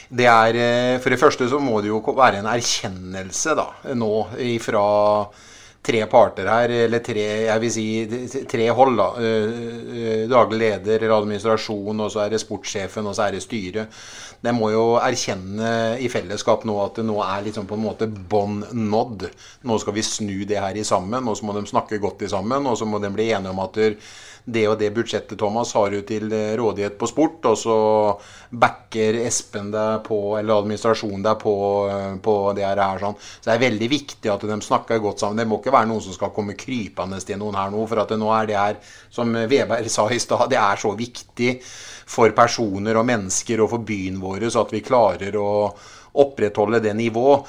det er eh, For det første så må det jo være en erkjennelse da, nå ifra tre parter her, eller tre, jeg vil si, tre hold. da. Eh, Daglig leder, eller administrasjon, og så er det sportssjefen, og så er det styret. De må jo erkjenne i fellesskap nå at det nå er liksom på en måte bånd nådd. Nå skal vi snu det her i sammen, og så må de snakke godt i sammen, og så må de bli enige om at det og det budsjettet Thomas har du til rådighet på sport, og så backer Espen deg på, eller administrasjonen deg på, på det her. sånn. Så det er veldig viktig at de snakker godt sammen. Det må ikke være noen som skal komme krypende til noen her nå. For at nå er det her, som Veberg sa i stad, det er så viktig for personer og mennesker og for byen vår, så at vi klarer å opprettholde det nivået.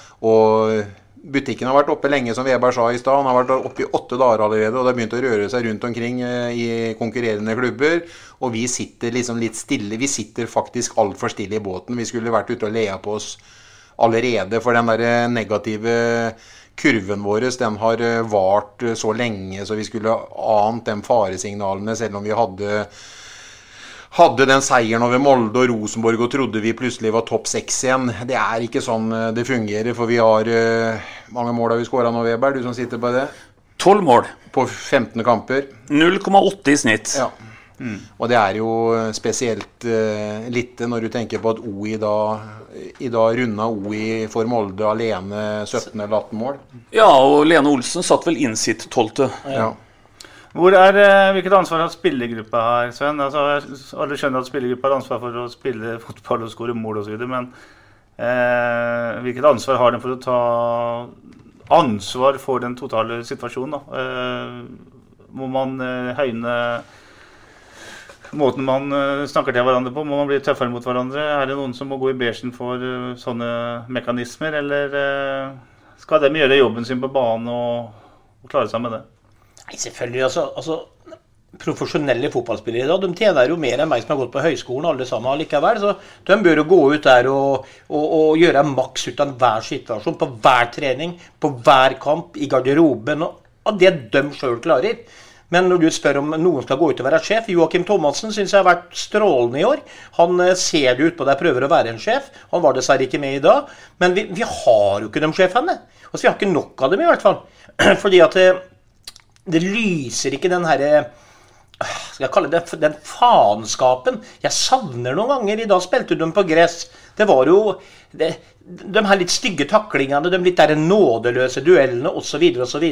Butikken har vært oppe lenge, som Veberg sa i stad. Han har vært oppe i åtte dager allerede, og det har begynt å røre seg rundt omkring eh, i konkurrerende klubber. Og vi sitter liksom litt stille. Vi sitter faktisk altfor stille i båten. Vi skulle vært ute og lea på oss allerede, for den der negative kurven vår den har eh, vart så lenge, så vi skulle ant de faresignalene, selv om vi hadde hadde den seieren over Molde og Rosenborg og trodde vi plutselig var topp seks igjen. Det er ikke sånn eh, det fungerer, for vi har uh, mange mål har vi skåra nå, Weber? Du som sitter på det? 12 mål. På 15 kamper. 0,8 i snitt. Ja. Mm. Og det er jo spesielt uh, lite når du tenker på at OI da i dag runda OI for Molde alene 17 eller 18 mål. Ja, og Lene Olsen satt vel inn sitt tolvte. Ja. Er, eh, hvilket ansvar har spillergruppa her, Sven? Altså, alle skjønner at spillergruppa har ansvar for å spille fotball og skåre mål osv. Men eh, hvilket ansvar har den for å ta ansvar for den totale situasjonen? Da? Eh, må man eh, høyne måten man eh, snakker til hverandre på? Må man bli tøffere mot hverandre? Er det noen som må gå i bresjen for uh, sånne mekanismer? Eller skal de gjøre jobben sin på banen og, og klare seg med det? Nei, selvfølgelig. altså, altså profesjonelle fotballspillere i dag, de tjener jo mer enn meg som har gått på høyskolen, alle sammen likevel. Så de bør jo gå ut der og, og, og gjøre maks ut av hver situasjon, på hver trening, på hver kamp, i garderoben, og av det de sjøl klarer. Men når du spør om noen skal gå ut og være sjef Joakim Thomassen syns jeg har vært strålende i år. Han eh, ser det utpå deg, prøver å være en sjef. Han var dessverre ikke med i dag. Men vi, vi har jo ikke de sjefene. Altså, vi har ikke nok av dem, i hvert fall. Fordi at eh, det lyser ikke den herre skal jeg kalle det den faenskapen. Jeg savner noen ganger. I dag spilte de på gress. Det var jo det, de her litt stygge taklingene, de litt der nådeløse duellene osv. osv.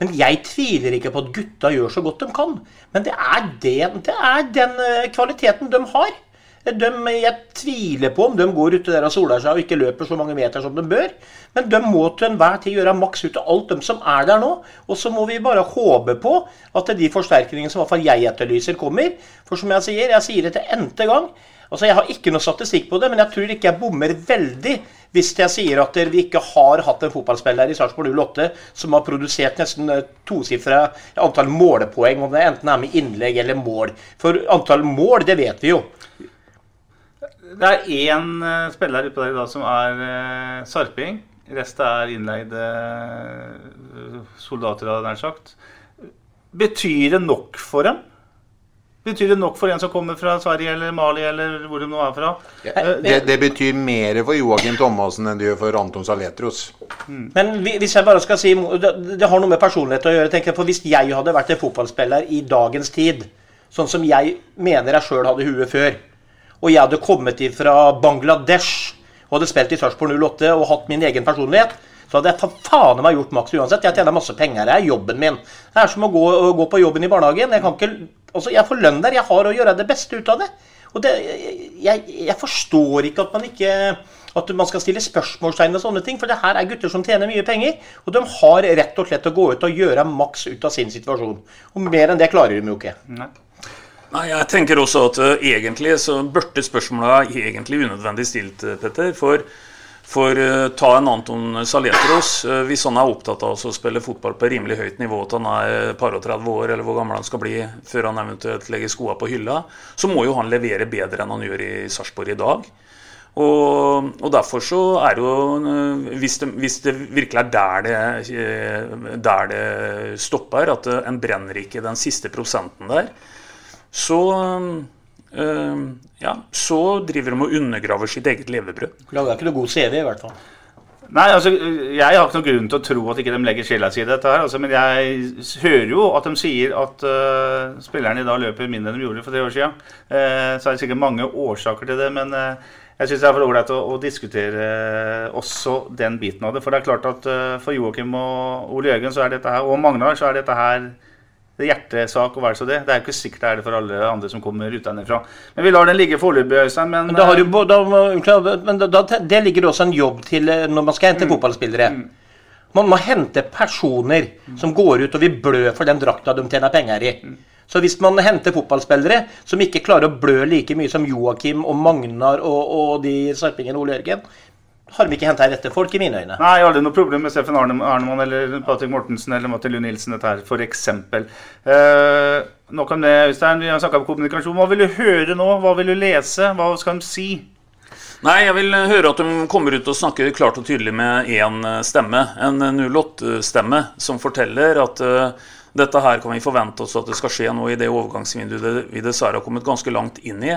Men jeg tviler ikke på at gutta gjør så godt de kan. Men det er, den, det er den eh, kvaliteten de har. De, jeg tviler på om de går ute der og soler seg og ikke løper så mange meter som de bør. Men de må til enhver tid gjøre maks ut av alt, de som er der nå. Og så må vi bare håpe på at de forsterkningene som i hvert fall jeg etterlyser, kommer. For som jeg sier, jeg sier det til n-te gang. Altså, Jeg har ikke noe statistikk på det, men jeg tror ikke jeg bommer veldig hvis jeg sier at vi ikke har hatt en fotballspiller i Sarpsborg 08 som har produsert nesten eh, tosifra antall målepoeng, om det enten er med innlegg eller mål. For antall mål, det vet vi jo. Det er én uh, spiller ute der i dag som er uh, sarping. Resten er innleide uh, soldater, hadde nær sagt. Betyr det nok for dem? Betyr det nok for en som kommer fra Sverige eller Mali eller hvor de nå er fra? Ja, det, det, betyr mer for Joakim Thomassen enn det gjør for Anton Saletros. Mm. Men hvis jeg bare skal si det, det, har noe med personlighet å gjøre. tenker jeg, for Hvis jeg hadde vært en fotballspiller i dagens tid, sånn som jeg mener jeg sjøl hadde huet før, og jeg hadde kommet fra Bangladesh og hadde spilt i Sarpsborg 08 og hatt min egen personlighet, så hadde jeg fa faen meg gjort maks uansett. Jeg tjener masse penger. Det er jobben min. Det er som å gå, gå på jobben i barnehagen. Jeg, ikke, altså jeg får lønn der. Jeg har å gjøre det beste ut av det. Og det, jeg, jeg, forstår ikke at man ikke at man skal stille spørsmålstegn og sånne ting. For det her er gutter som tjener mye penger. Og de har rett og slett å gå ut og gjøre maks ut av sin situasjon. Og mer enn det klarer de jo ikke. Nei. Nei, Jeg tenker også at uh, egentlig så burde spørsmålet egentlig unødvendig stilt, uh, Petter. For, for uh, ta en Anton Saletros. hvis han er opptatt av å spille fotball på rimelig høyt nivå til han er par og 30 år, eller hvor gammel han skal bli før han eventuelt legger skoa på hylla, så må jo han levere bedre enn han gjør i Sarpsborg i dag. Og, og, derfor så er jo hvis det, hvis det virkelig er der det, der det stopper, at en brenner ikke den siste prosenten der, så øh, ja, så driver de og undergraver sitt eget levebrød. Lager ikke noe god CV, i hvert fall. Nei, altså, Jeg har ikke noen grunn til å tro at ikke de legger sjela si i dette. her, altså, Men jeg hører jo at de sier at uh, spillerne i dag løper mindre enn de gjorde for tre år siden. Uh, så er det sikkert mange årsaker til det, men Uh, jeg syns det er for ålreit å, å diskutere også den biten av det. For det er klart at for Joakim og Ole Jørgen så er dette her, og Magnar så er dette her det er hjertesak og være så det. Det er jo ikke sikkert det er det for alle andre som kommer utenfra. Men vi lar den ligge foreløpig, Øystein. Men, Men, da har eh, du, da, men da, det ligger også en jobb til eh, når man skal hente fotballspillere. Man må hente personer som går ut og vil blø for den drakta de tjener penger i. Så hvis man henter fotballspillere som ikke klarer å blø like mye som Joakim og Magnar og, og de sarpingene Ole Jørgen, har de ikke henta rette folk, i mine øyne. Nei, jeg har aldri noe problem med Steffen Arne, Arnemann eller Patrick Mortensen eller Matti Lund Nilsen, dette her, for eksempel. Eh, nok om det, Øystein. Vi har snakka om kommunikasjon. Hva vil du høre nå? Hva vil du lese? Hva skal de si? Nei, jeg vil høre at de kommer ut og snakker klart og tydelig med én stemme. En 08-stemme som forteller at uh, dette her kan vi forvente oss at det skal skje nå i det overgangsvinduet vi dessverre har kommet ganske langt inn i.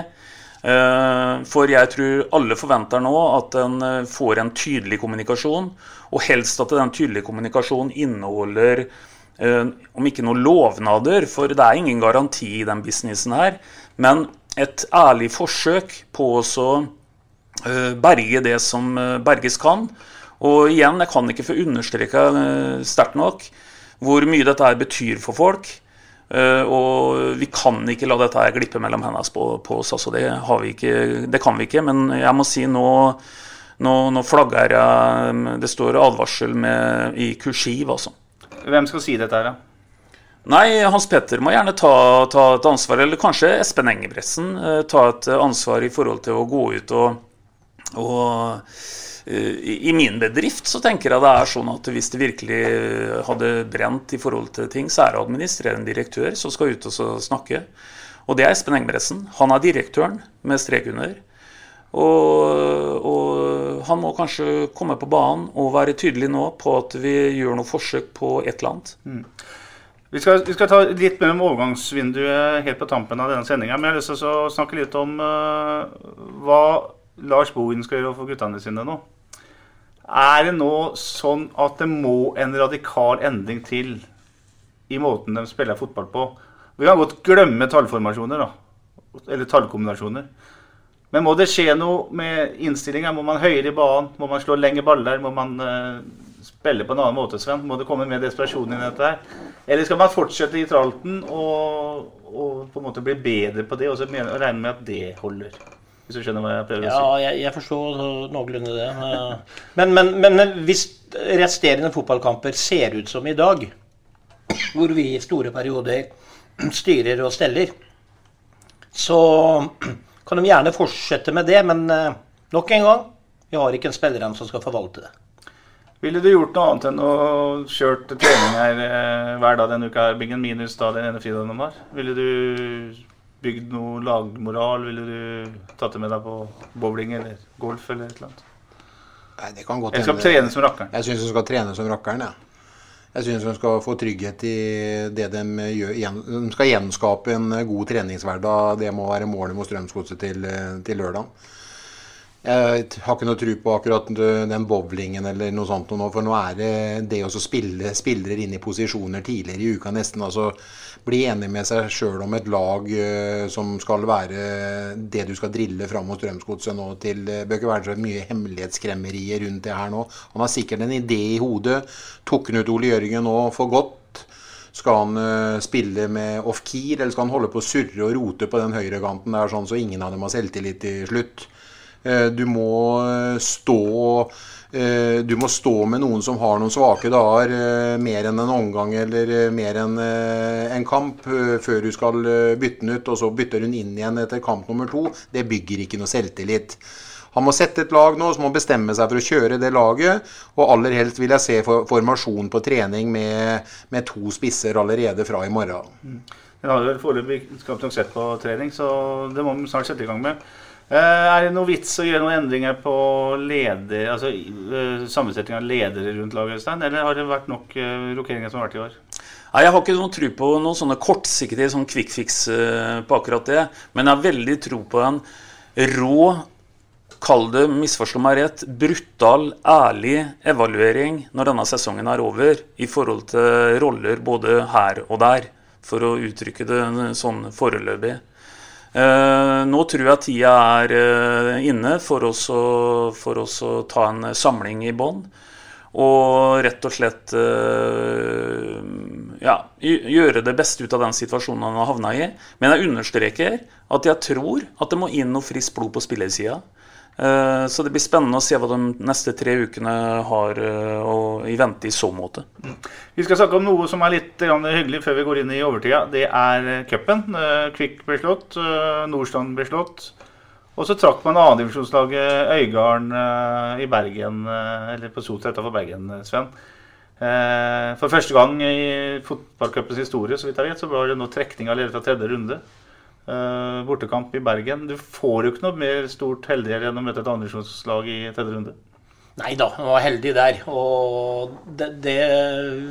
Eh, For jeg tror alle forventer nå at en eh, får en tydelig kommunikasjon, og helst at den tydelige kommunikasjonen inneholder eh, om ikke noen lovnader, for det er ingen garanti i den businessen her, men et ærlig forsøk på å berge det som berges kan. Og igjen, jeg kan ikke få understreka sterkt nok hvor mye dette betyr for folk. Eh, og vi kan ikke la dette her glippe mellom hendene på, på oss. Altså, det, har vi ikke, det kan vi ikke. Men jeg må si nå, nå, nå flagger jeg Det står advarsel med, i kursiv, altså. Hvem skal si dette her, da? Nei, Hans Petter må gjerne ta, ta et ansvar, eller kanskje Espen Engebretsen eh, ta et ansvar i forhold til å gå ut og, og i i min bedrift så tenker jeg det er sånn at hvis det virkelig hadde brent i forhold til ting, så er det administrerende direktør som skal ut og snakke. Og det er Espen Engebretsen. Han er direktøren med strek under. Og, og han må kanskje komme på banen og være tydelig nå på at vi gjør noe forsøk på et eller annet. Vi skal, vi skal ta litt mer om overgangsvinduet helt på tampen av denne sendinga. Men jeg har lyst til å snakke litt om uh, hva Lars Bohin skal gjøre for guttene sine nå. Er det nå sånn at det må en radikal endring til i måten de spiller fotball på? Vi kan godt glemme tallformasjoner, da. Eller tallkombinasjoner. Men må det skje noe med innstillinga? Må man høyere i banen? Må man slå lengre baller? Må man uh, spille på en annen måte, Sven? Må det komme mer desperasjon i dette her? Eller skal man fortsette i tralten og, og på en måte bli bedre på det, og så regne med at det holder? Hvis du skjønner hva jeg prøver å Ja, si? jeg, jeg forstår noenlunde det. Men, men, men hvis resterende fotballkamper ser ut som i dag, hvor vi i store perioder styrer og steller, så kan de gjerne fortsette med det. Men eh, nok en gang, vi har ikke en spiller igjen som skal forvalte det. Ville du gjort noe annet enn å kjørt trening her eh, hver dag denne uka, her, minus da den ene fridagen de har? Ville du bygd noe lagmoral? Ville du tatt det med deg på bowling eller golf eller et eller annet? Nei, det kan godt Eller skal hende. trene som rakkeren? Jeg syns hun skal trene som rakkeren. Ja. Jeg syns de skal få trygghet i det de gjør. De skal gjenskape en god treningshverdag. Det må være målet mot Strømsgodset til, til lørdag. Jeg har ikke noe tro på akkurat den bowlingen eller noe sånt nå, for nå er det det å spille spillere inn i posisjoner tidligere i uka nesten. altså Bli enig med seg sjøl om et lag eh, som skal være det du skal drille fram mot Strømsgodset nå til Det bør ikke være så mye hemmelighetskremmerier rundt det her nå. Han har sikkert en idé i hodet. Tok han ut Ole Jørgen nå for godt? Skal han eh, spille med off-keer, eller skal han holde på å surre og rote på den høyrekanten der, sånn så ingen av dem har selvtillit til slutt? Eh, Du må eh, stå eh, Du må stå med noen som har noen svake dager, eh, mer enn en omgang eller eh, mer enn eh, en kamp, eh, før du skal eh, bytte den ut, og så bytter hun inn igjen etter kamp nummer to. Det bygger ikke noe selvtillit. Han må sette et lag nå, så må han bestemme seg for å kjøre det laget. Og aller helst vil jeg se formasjon på trening med, med to spisser allerede fra i morgen. Jeg har jo vel foreløpig knapt nok sett på trening, så det må vi snart sette i gang med. Eh, Er det noe vits å gjøre noen endringer på leder, altså eh, sammensetning av ledere rundt laget, Øystein? Eller har det vært nok eh, rokeringer som har vært i år? Nei, Jeg har ikke noen tro på noen sånne kortsiktige sånn quick fix på akkurat det. Men jeg har veldig tro på en rå kall det, misforstå meg rett, brutal, ærlig evaluering når denne sesongen er over, i forhold til roller både her og der, for å uttrykke det sånn foreløpig. Eh, nå tror jeg tida er eh, inne for oss, å, for oss å ta en samling i bånn. Og rett og slett eh, ja, gjøre det beste ut av den situasjonen han har havna i. Men jeg understreker at jeg tror at det må inn noe friskt blod på spillersida. Eh, så det blir spennende å se hva de neste tre ukene har uh, i vente i så måte. Vi skal snakke om noe som er litt hyggelig før vi går inn i overtida. Det er cupen. Kvikk ble slått, Nordstrand ble slått. Og så trakk man annendivisjonslaget Øygarden i Bergen, eller på Sotra for Bergen, Sven. for første gang i fotballcupens historie så vidt jeg vet, så var det nå trekning allerede fra tredje runde. Uh, bortekamp i Bergen. Du får jo ikke noe mer stort heldigere enn å møte et andredivisjonslag i tredje runde. Nei da, han var heldig der. Og det, det,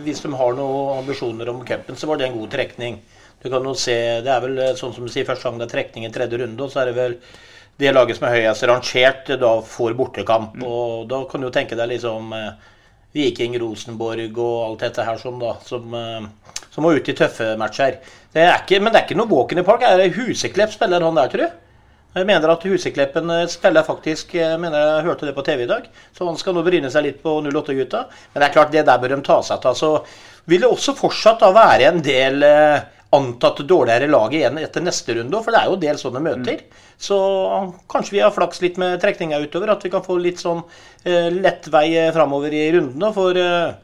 hvis de har noen ambisjoner om cupen, så var det en god trekning. Du kan jo se, Det er vel sånn som du sier, første gang det er trekning i tredje runde, og så er det vel det laget som er høyest rangert, da får bortekamp. Mm. Og da kan du jo tenke deg liksom eh, Viking, Rosenborg og alt dette her som, da, som, eh, som må ut i tøffe matcher. Det ikke, men det er ikke noe walk in the park. Er det Huseklepp spiller han der, tror du? Jeg mener at Husekleppen eh, spiller faktisk Jeg mener jeg hørte det på TV i dag. Så han skal nå bryne seg litt på 08-gutta. Men det er klart, det der bør de ta seg av. Så vil det også fortsatt da være en del eh, antatt dårligere lag igjen etter neste runde. For det er jo en del sånne møter. Mm. Så kanskje vi har flaks litt med trekninga utover. At vi kan få litt sånn eh, lett vei framover i rundene. For eh,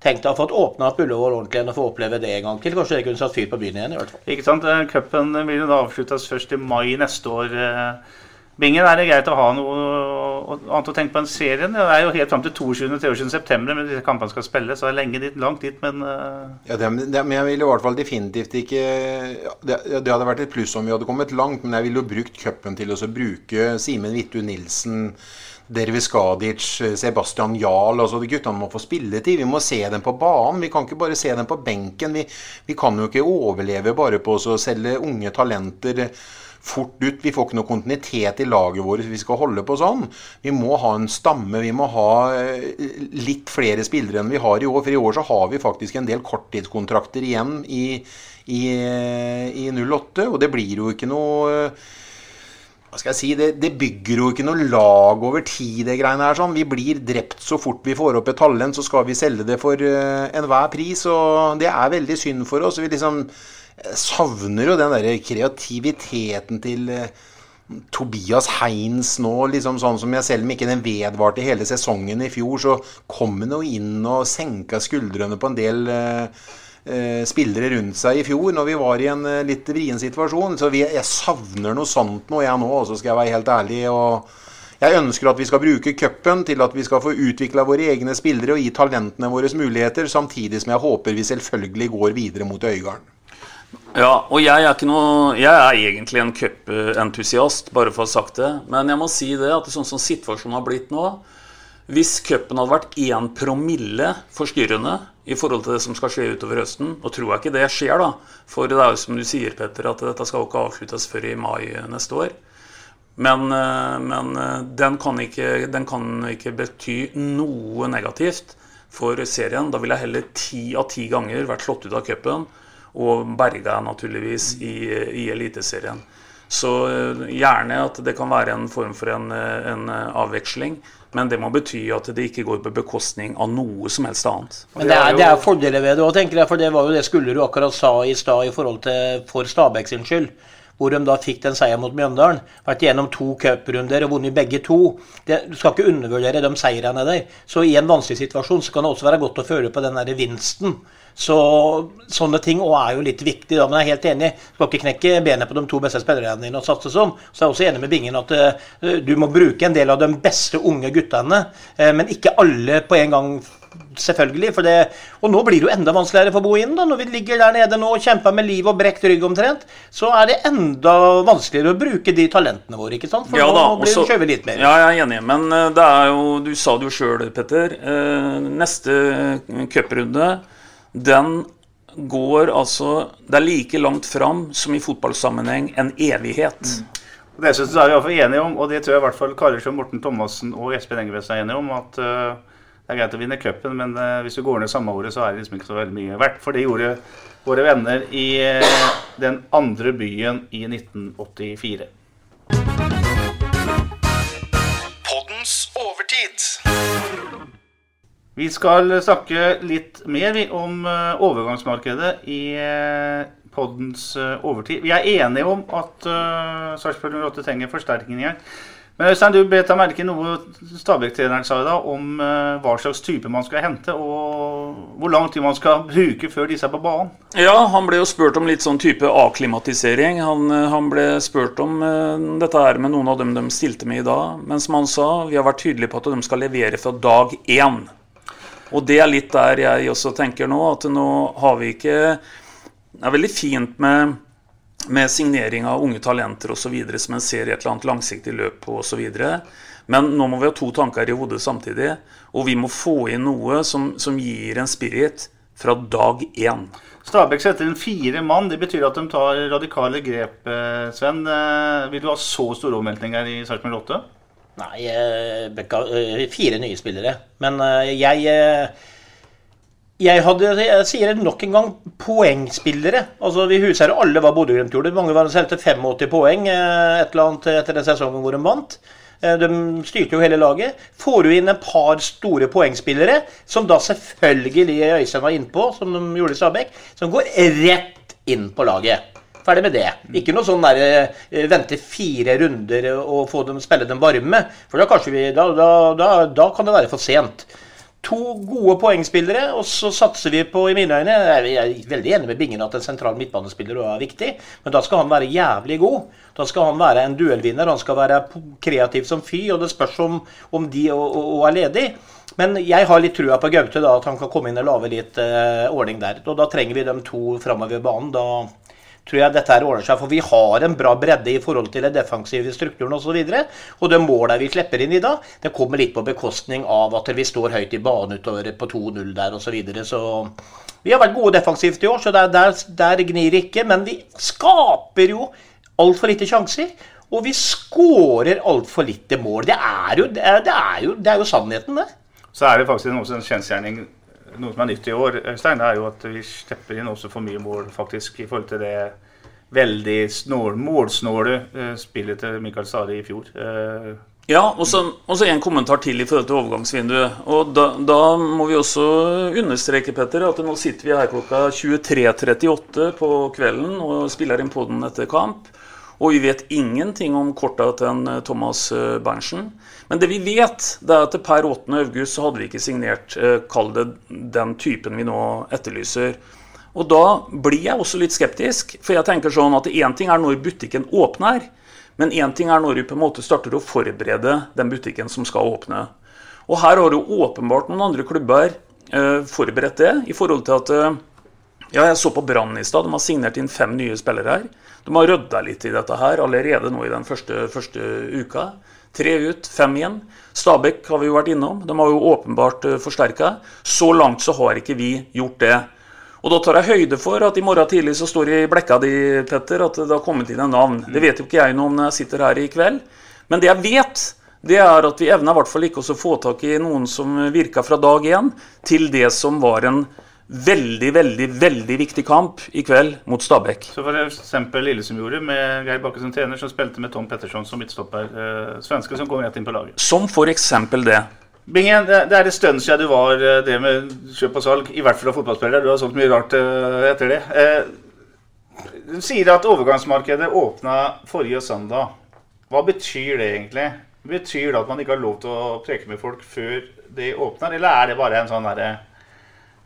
Tenk deg å ha fått åpna opp Ullevål ordentlig igjen og få oppleve det en gang til. Kanskje det kunne satt fyr på byen igjen? i hvert fall. Ikke sant. Eh, cupen vil jo da avsluttes først i mai neste år. Eh. Bingen, er det greit å ha noe annet å tenke på enn serien? Det er jo helt fram til 22.-23. september med disse kampene skal spille, så det er lenge dit, langt dit, men uh... Ja, det, det, Men jeg vil i hvert fall definitivt ikke det, det, hadde vært et pluss om vi hadde kommet langt, men jeg ville jo brukt cupen til å bruke Simen Vittu Nilsen Dervis Gadic, Sebastian Jarl altså Guttene må få spilletid. Vi må se dem på banen. Vi kan ikke bare se dem på benken. Vi, vi kan jo ikke overleve bare på å selge unge talenter fort ut. Vi får ikke noe kontinuitet i laget vårt hvis vi skal holde på sånn. Vi må ha en stamme. Vi må ha eh, litt flere spillere enn vi har i år. For i år så har vi faktisk en del korttidskontrakter igjen i, i, i 08. Og det blir jo ikke noe hva skal jeg si, det, det, bygger jo ikke noe lag over tid, det greiene her. sånn. Vi blir drept så fort vi får opp et talent, så skal vi selge det for uh, enhver pris. Og det er veldig synd for oss. Vi liksom eh, savner jo den der kreativiteten til uh, Tobias Heins nå, liksom sånn som jeg selv om ikke den vedvarte hele sesongen i fjor, så kom han jo inn og senka skuldrene på en del uh, spillere rundt seg i fjor, når vi var i en eh, litt vrien situasjon. Så vi, jeg savner noe sånt nå, jeg nå, så skal jeg være helt ærlig. og jeg ønsker at vi skal bruke cupen til at vi skal få utvikla våre egne spillere og gi talentene våre muligheter, samtidig som jeg håper vi selvfølgelig går videre mot Øygarden. Ja, og jeg er, noe, jeg er egentlig en cupentusiast, bare for å ha sagt det. Men jeg må si det at det sånn som situasjonen har blitt nå Hvis cupen hadde vært én promille forstyrrende, i forhold til det som skal skje utover høsten. Og tror jeg ikke det skjer, da. For det er jo som du sier, Petter, at dette skal jo ikke avsluttes før i mai neste år. Men, eh, men eh, den, kan ikke, den, kan ikke, bety noe negativt for serien. Da ville jeg heller ti av ti ganger vært slått ut av cupen og berga naturligvis i, i Eliteserien. Så eh, gjerne at det kan være en form for en, en avveksling. Men det må bety at det ikke går på bekostning av noe som helst annet. Men det er, det er fordeler ved det òg, tenker jeg. For det var jo det Skullerud akkurat sa i stad i forhold til for Stabæk sin skyld. Hvor de da fikk den seieren mot Mjøndalen. Vært gjennom to cuprunder og vunnet begge to. Det, du skal ikke undervurdere de seirene der. Så i en vanskelig situasjon så kan det også være godt å føle på den der vinsten. Så sånne ting og er jo litt viktig. Da. Men jeg er helt enig. Skal ikke knekke benet på de to beste spillerne dine og satse sånn. Så jeg er også enig med Bingen at uh, du må bruke en del av de beste unge guttene, uh, men ikke alle på en gang. Selvfølgelig. For det, og nå blir det jo enda vanskeligere for Bohinen. da, Når vi ligger der nede nå og kjemper med liv og brekt rygg omtrent, så er det enda vanskeligere å bruke de talentene våre. ikke sant? For ja, nå blir det skjøvet litt mer. Ja, jeg er enig, men det er jo Du sa det jo sjøl, Petter. neste cuprunde den går altså Det er like langt fram som i fotballsammenheng en evighet. Mm. Og Det synes jeg er vi i hvert fall enige om, og det tror jeg i hvert fall karer som Morten Thomassen og Espen Engebretsen er enige om. At uh, det er greit å vinne cupen, men uh, hvis du går ned samme året, så er det liksom ikke så veldig mye verdt. For det gjorde våre venner i uh, den andre byen i 1984. Vi skal snakke litt mer om eh, overgangsmarkedet i uh, poddens eh, overtid. Vi er enige om at uh, Sarpsborg 08 trenger forsterkninger. Men Øystein, du bet deg merke noe Stabæk-treneren sa i dag om eh, hva slags type man skal hente, og hvor lang tid man skal bruke før disse er på banen. Ja, han ble jo spurt om litt sånn type akklimatisering. Han, eh, han ble spurt om uh, dette her med noen av dem de stilte med i dag. Men som han sa, vi har vært tydelige på at de skal levere fra dag én. Og det er litt der jeg også tenker nå, at nå har vi ikke Det er veldig fint med med signering av unge talenter osv. som en ser i et eller annet langsiktig løp på osv. Men nå må vi ha to tanker i hodet samtidig, og vi må få inn noe som, som gir en spirit fra dag én. Stabæk setter inn fire mann. Det betyr at de tar radikale grep. eh, Sven, Eh, vil du ha så store omveltninger i Sarpsborg 8? Nei, eh, Bekka, eh, fire nye spillere. Men eh, jeg jeg hadde, jeg sier det nok en gang, poengspillere. Altså, Vi husker alle hva Bodø-Glimt gjorde. Mange var solgte 85 poeng et eller annet etter den sesongen hvor de vant. De styrte jo hele laget. Får du inn et par store poengspillere, som da selvfølgelig Øystein var innpå, som de gjorde i Stabæk, som går rett inn på laget. Ferdig med det. Ikke noe sånn der, eh, vente fire runder og få dem spille dem varme. For da, vi, da, da, da, kan det være for sent. To gode poengspillere, og så satser vi på, i mine øyne Jeg er veldig enig med Bingen at en sentral midtbanespiller er viktig, men da skal han være jævlig god. Da skal han være en duellvinner, han skal være kreativ som fy, og det spørs om, om de og, og, er ledig. Men jeg har litt trua på Gaute, da, at han kan komme inn og lage litt eh, ordning der. Og da trenger vi dem to framover banen. Da tror jeg dette her ordner seg. For vi har en bra bredde i forhold til den defensive strukturen osv. Og, så videre, og det målet vi slipper inn i da, det kommer litt på bekostning av at vi står høyt i banen utover på 2-0 der osv. Så, videre. så vi har vært gode defensivt i år, så der, der, der gnir det ikke. Men vi skaper jo altfor lite sjanser. Og vi skårer altfor lite mål. Det er, jo, det, er, jo, det er jo sannheten, det. Så er det faktisk også en kjensgjerning noe som er nytt i år, Øystein, er jo at vi slipper inn også for mye mål, faktisk, i forhold til det veldig snål, målsnåle eh, spillet til Mikael Sari i fjor. Eh, Ja, og så en kommentar til i forhold til overgangsvinduet. Og da, da må vi også understreke, Petter, at nå sitter vi her klokka 23.38 på kvelden og spiller inn podden etter kamp. Og vi vet ingenting om korta til en eh, Thomas Berntsen. Men det vi vet, det er at per 8. august så hadde vi ikke signert eh, kall det den typen vi nå etterlyser. Og da blir jeg også litt skeptisk. For jeg tenker sånn at én ting er når butikken åpner, men én ting er når du på en måte starter å forberede den butikken som skal åpne. Og her har jo åpenbart noen andre klubber eh, forberedt det, i forhold til at eh, ja, jeg så på Brann i stad. De har signert inn fem nye spillere her. De har rydda litt i dette her allerede nå i den første, første uka. Tre ut, fem igjen. Stabæk har vi jo vært innom. De har jo åpenbart uh, forsterka. Så langt så har ikke vi gjort det. Og da tar jeg høyde for at i morgen tidlig så står det i blekka di, Petter, at det har kommet inn en navn. Det vet jo ikke jeg noe om når jeg sitter her i kveld. Men det jeg vet, det er at vi evner i hvert fall ikke å få tak i noen som virka fra dag én, til det som var en veldig, veldig veldig viktig kamp i kveld mot Stabæk. Så for eksempel Lillesund gjorde med Geir Bakke som trener, som spilte med Tom Petterson som midtstopper. Eh, svenske som kom rett inn på laget. Som for eksempel det. Bingen, det det er en stund siden du var eh, det med kjøp og salg, i hvert fall av fotballspillere. Du har solgt mye rart eh, etter det. Eh, Du sier at overgangsmarkedet åpna forrige søndag. Hva betyr det egentlig? Betyr det at man ikke har lov til å preke med folk før de åpner, eller er det bare en sånn derre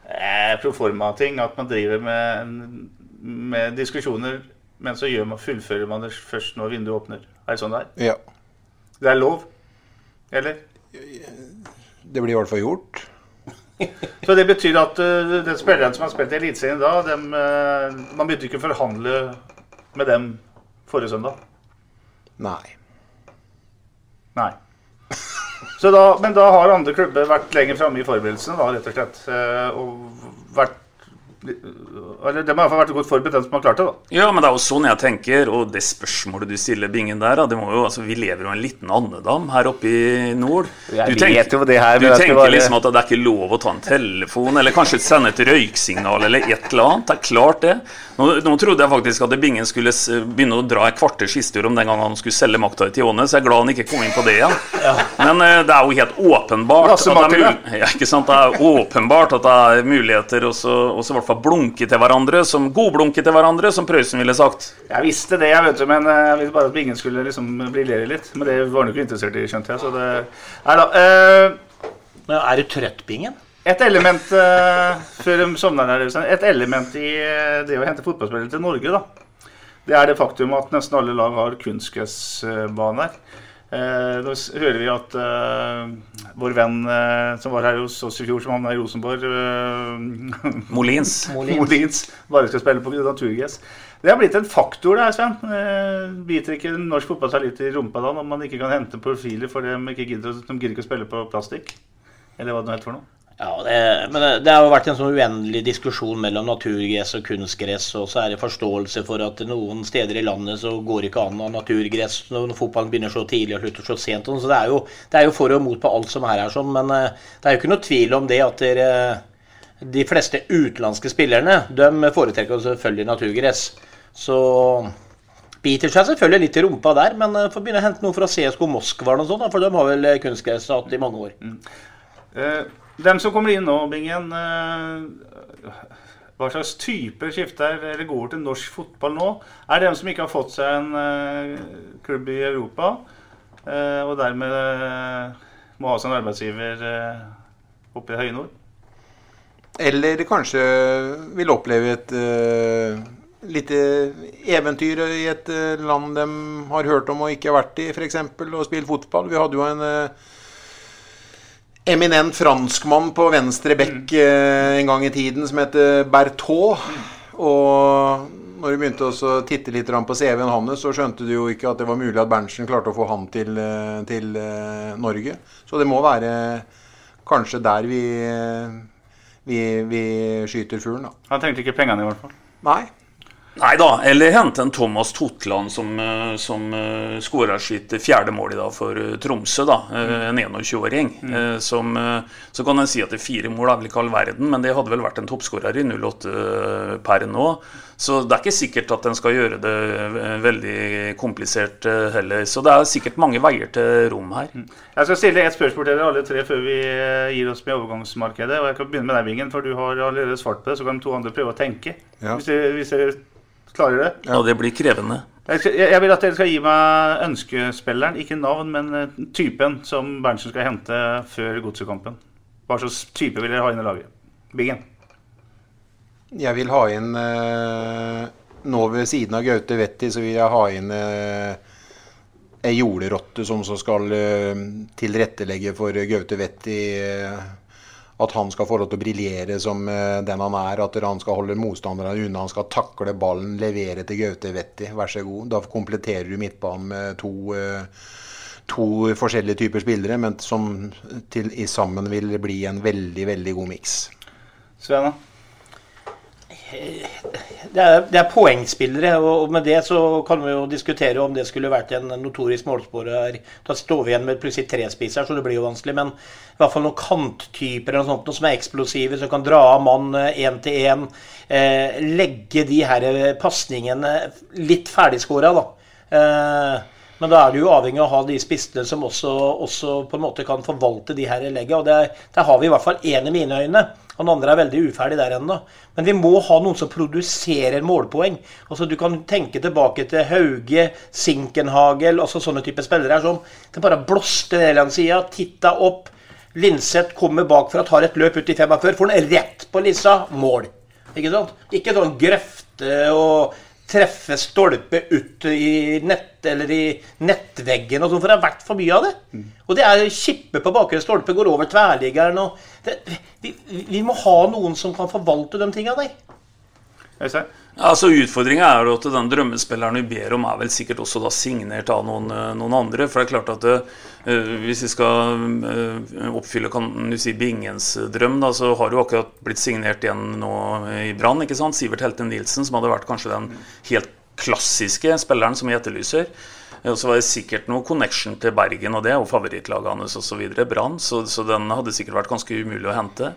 eh, proforma-ting? At man driver med, med diskusjoner, men så gjør man, fullfører man det først når vinduet åpner? Er det sånn det er? Ja. Det er lov? Eller? Det blir i hvert fall gjort. Så det betyr at uh, den spilleren som har spilt i Eliteserien da, dem, uh, man begynte ikke å forhandle med dem forrige søndag? Nei. Nei. Da, men da har andre klubber vært lenger framme i forberedelsene, da, rett og slett. Uh, og vært Eller de har i hvert fall vært godt forberedt, den som har klart det, da. Ja, men det er jo sånn jeg tenker, og det spørsmålet du stiller Bingen der, det må jo, altså, vi lever jo i en liten andedam her oppe i nord. Jeg Du tenk- vet jo det her, Du tenker bare- liksom at det er ikke lov å ta en telefon, eller kanskje sende et røyksignal, eller et eller annet. Det er klart det. Nå, nå trodde jeg faktisk at Bingen skulle begynne å dra et kvarters historie om den gangen han skulle selge makta i Tione, så jeg er glad han ikke kom inn på det igjen. Men uh, det er jo helt åpenbart at det er, ja, ikke sant? Det er åpenbart at det er muligheter og så i hvert fall blunke til hverandre, som godblunke til hverandre, som Prøysen ville sagt. Jeg visste det, jeg vet du, men eh, jeg ville bare at ingen skulle liksom briljere litt. Men det var han ikke interessert i, skjønte jeg. Så det Nei da. Uh, Men er du trøtt, Bingen? et element uh, før de sovner her, Øystein, et element i det å hente fotballspillere til Norge, da. Det er det faktum at nesten alle lag har kunstgressbaner. Eh, nå s- hører vi at eh, vår venn eh, som var her hos oss i fjor, som havna i Rosenborg eh, Molins. Molins. bare skal spille på naturgress. Det har blitt en faktor, det her, Sven. Eh, biter ikke norsk fotball seg litt i rumpa da når man ikke kan hente profiler for de ikke gidder, de gidder ikke å spille på plastikk? Eller hva det nå heter for noe? Ja, det, men det, det har jo vært en sånn uendelig diskusjon mellom naturgress og kunstgress, og så er det forståelse for at noen steder i landet så går det ikke an å ha naturgress når fotballen begynner så tidlig og slutter så sent. Så det er jo, det er jo for og mot på alt som er her sånn, men eh, det er jo ikke noe tvil om det at dere, de fleste utenlandske spillerne de foretrekker selvfølgelig naturgress. Så biter seg selvfølgelig litt i rumpa der, men eh, får begynne å hente noe fra CSKO Moskva og sånt, for de har vel kunstgress hatt i mange år. Eh, dem som kommer inn nå, Bingen eh, Hva slags typer skifter eller går til norsk fotball nå? Er dem som ikke har fått seg en eh, klubb i Europa, eh, og dermed må ha seg en arbeidsgiver oppe i høye nord? Eller kanskje vil oppleve et uh, lite eventyr i et land de har hørt om og ikke har vært i, f.eks. og spilt fotball. Vi hadde jo en eh, eminent franskmann på venstre bekk mm. en gang i tiden som heter Berthaud. Og når du begynte å titte litt på CV-en hans, så skjønte du jo ikke at det var mulig at Berntsen klarte å få han til, eh, til eh, Norge. Så det må være kanskje der vi, eh, vi, vi skyter fuglen, da. Han trengte ikke pengene, i hvert fall. Nei. Nei da, eller hente en Thomas Totland som, eh, som uh, skåra sitt fjerde mål i dag for eh, Tromsø. da, eh, En 21-åring. eh, som, eh, Så kan en si at det er fire mål er vel ikke all verden, men det hadde vel vært en toppskårer i 08 eh, per nå. Så det er ikke sikkert at en skal gjøre det eh, veldig komplisert eh, heller. Så det er sikkert mange veier til rom her. Jeg skal stille et spørsmål til dere alle tre før vi eh, gir oss med overgangsmarkedet. og Jeg kan begynne med deg, Vingen, for du har allerede svart på det. Så kan de to andre prøve å tenke. Ja. Hvis, det hvis dere klarer det. Ja, det blir krevende. Jeg, skal, jeg jeg vil at dere skal gi meg ønskespilleren, ikke navn, men eh, typen som Berntsen skal hente før godsekampen. Hva slags type vil dere ha inn i laget? Bingen. Jeg vil ha inn eh, Nå ved siden av Gaute Vetti, så vil jeg ha inn eh, ei jorderotte som så skal eh, tilrettelegge for Gaute Vetti. Eh, at han skal få lov til å briljere som eh, den han er. At han skal holde motstanderne unna. Han skal takle ballen, levere til Gaute Vetti. Vær så god. Da kompletterer du midtbanen med to, eh, to forskjellige typer spillere, men som til, i sammen vil bli en veldig, veldig god miks. Sven, da? Det er, det er poengspillere, og med det så kan vi jo diskutere om det skulle vært en notorisk målskårer. Da står vi igjen med plutselig tre spisser, så det blir jo vanskelig. Men i hvert fall noen kanttyper eller noe sånt, noe som er eksplosive, som kan dra av mann én til én. Eh, legge de her pasningene litt ferdigskåra, da. Eh, men da er du jo avhengig av å ha de spissene som også, også på en måte kan forvalte de her leggene. Og der, der har vi i hvert fall én i mine øyne. Han andre er veldig uferdig der ennå. Men vi må ha noen som produserer målpoeng. Altså Du kan tenke tilbake til Hauge, Sinkenhagel, altså sånne typer spillere her som det bare blåste ned den sida, titta opp. Linseth kommer bakfra, tar et løp ut i 45, får den rett på lissa. Mål. Ikke sant? Ikke sånn grøfte og treffe stolpe ut i nett eller i nettveggen og sånn, for det har vært for mye av det. Og det er kippe på bakre stolpe, går over tverrliggeren og det, vi, vi må ha noen som kan forvalte de tinga der. Øystein? Altså Utfordringa er jo at den drømmespilleren vi ber om, er vel sikkert også da signert av noen, eh, noen andre. For det er klart at det, uh, hvis vi skal uh, oppfylle kan du si, Bingens drøm, da, så har jo akkurat blitt signert igjen nå i Brann. Sivert Helte Nilsen, som hadde vært kanskje den helt klassiske spilleren som vi etterlyser. Og så var det sikkert noe connection til Bergen, og det og favorittlagene hans osv. Brann, så, så den hadde sikkert vært ganske umulig å hente.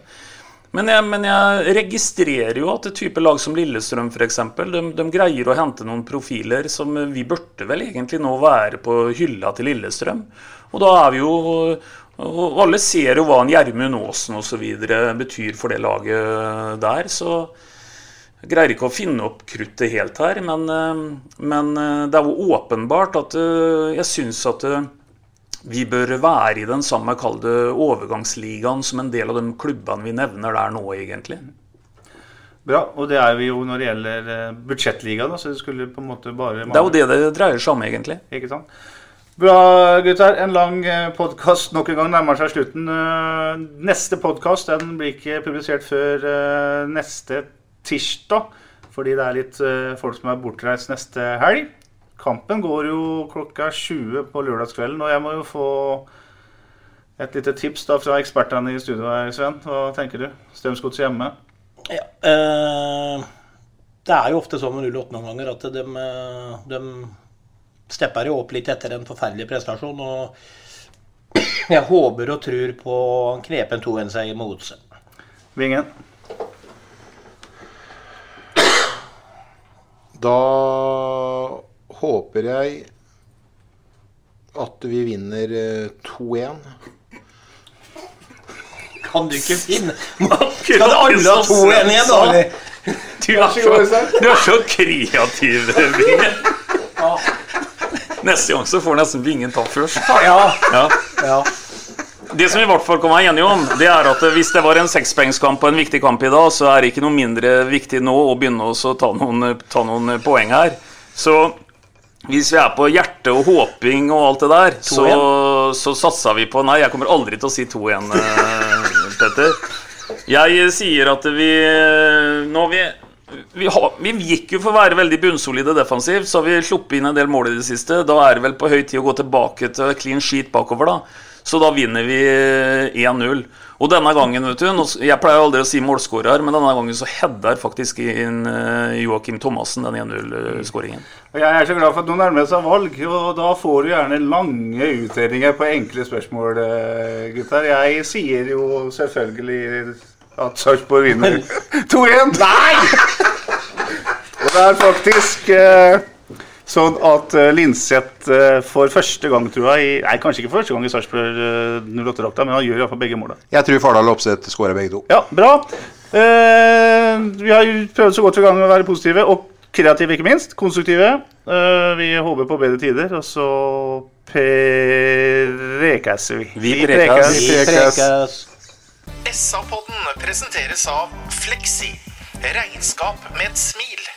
Men jeg, men jeg, registrerer jo at et type lag som Lillestrøm f.eks. De, de greier å hente noen profiler som vi burde vel egentlig nå være på hylla til Lillestrøm. Og da er vi jo og Alle ser jo hva en Gjermund Aasen osv. betyr for det laget der. Så jeg greier ikke å finne opp kruttet helt her. Men, men det er jo åpenbart at jeg syns at vi bør være i den samme kalde overgangsligaen som en del av de klubbene vi nevner der nå, egentlig. Bra, og det er vi jo når det gjelder eh, budsjettligaen. Så det skulle på en måte bare Det er jo det det dreier seg om, egentlig. Ikke sant? Bra, gutter. En lang eh, podkast nok en gang nærmer seg slutten. Eh, neste podkast blir ikke publisert før neste tirsdag. Fordi det er litt folk som er bortreist neste helg. Kampen går jo klokka 20 på lørdagskvelden, og jeg må jo få et lite tips da fra ekspertene i studio her, Sven. Hva tenker du? Strømsgodset hjemme? Ja, eh, det er jo ofte sånn med 08 noen ganger at de, de stepper jo opp litt etter en forferdelig prestasjon. Og jeg håper og tror på en knepen 2-1-seier mot Odse. Vingen? Da håper jeg at vi vinner 2-1. Eh, kan du ikke finne Skal alle ha 2-1 igjen, da? Du er så, du er så kreativ. Neste gang så får nesten Bingen ta først. Ja. ja. Det som vi i hvert fall kan være enige om, det er at hvis det var en sekspoengskamp og en viktig kamp i dag, så er det ikke noe mindre viktig nå å begynne å ta noen, ta noen poeng her. Så hvis vi er på hjerte og håping og alt det der, så, så satser vi på Nei, jeg kommer aldri til å si 2-1, eh, Petter. Jeg sier at vi Nå vi, vi, har, vi gikk jo for å være veldig bunnsolide defensivt, så har vi sluppet inn en del mål i det siste. Da er det vel på høy tid å gå tilbake til clean sheet bakover, da. Så da vinner vi 1-0. Og denne gangen, vet du Jeg pleier aldri å si målskårer, men denne gangen så header faktisk inn uh, Joakim Thomassen den 1-0-skåringen. Jeg er så glad for at nå nærmer det seg valg, og da får du gjerne lange utredninger på enkle spørsmål, uh, gutter. Jeg sier jo selvfølgelig at Sarpsborg vinner 2-1. Nei! og det er faktisk uh, Sånn at uh, Linseth uh, for første gang, tror jeg i, Nei, kanskje ikke for første gang i Sarpsborg uh, 08-drakta, men han gjør iallfall begge måla. Jeg tror Fardal og Opseth skårer begge to. Ja, bra. Eh, vi har prøvd så godt vi kan å være positive, og kreative, ikke minst. Konstruktive. Eh, vi håper på bedre tider, og så prekes vi. Vi prekes. Vi prekes. SA-podden presenteres av Fleksi. Regnskap med et smil.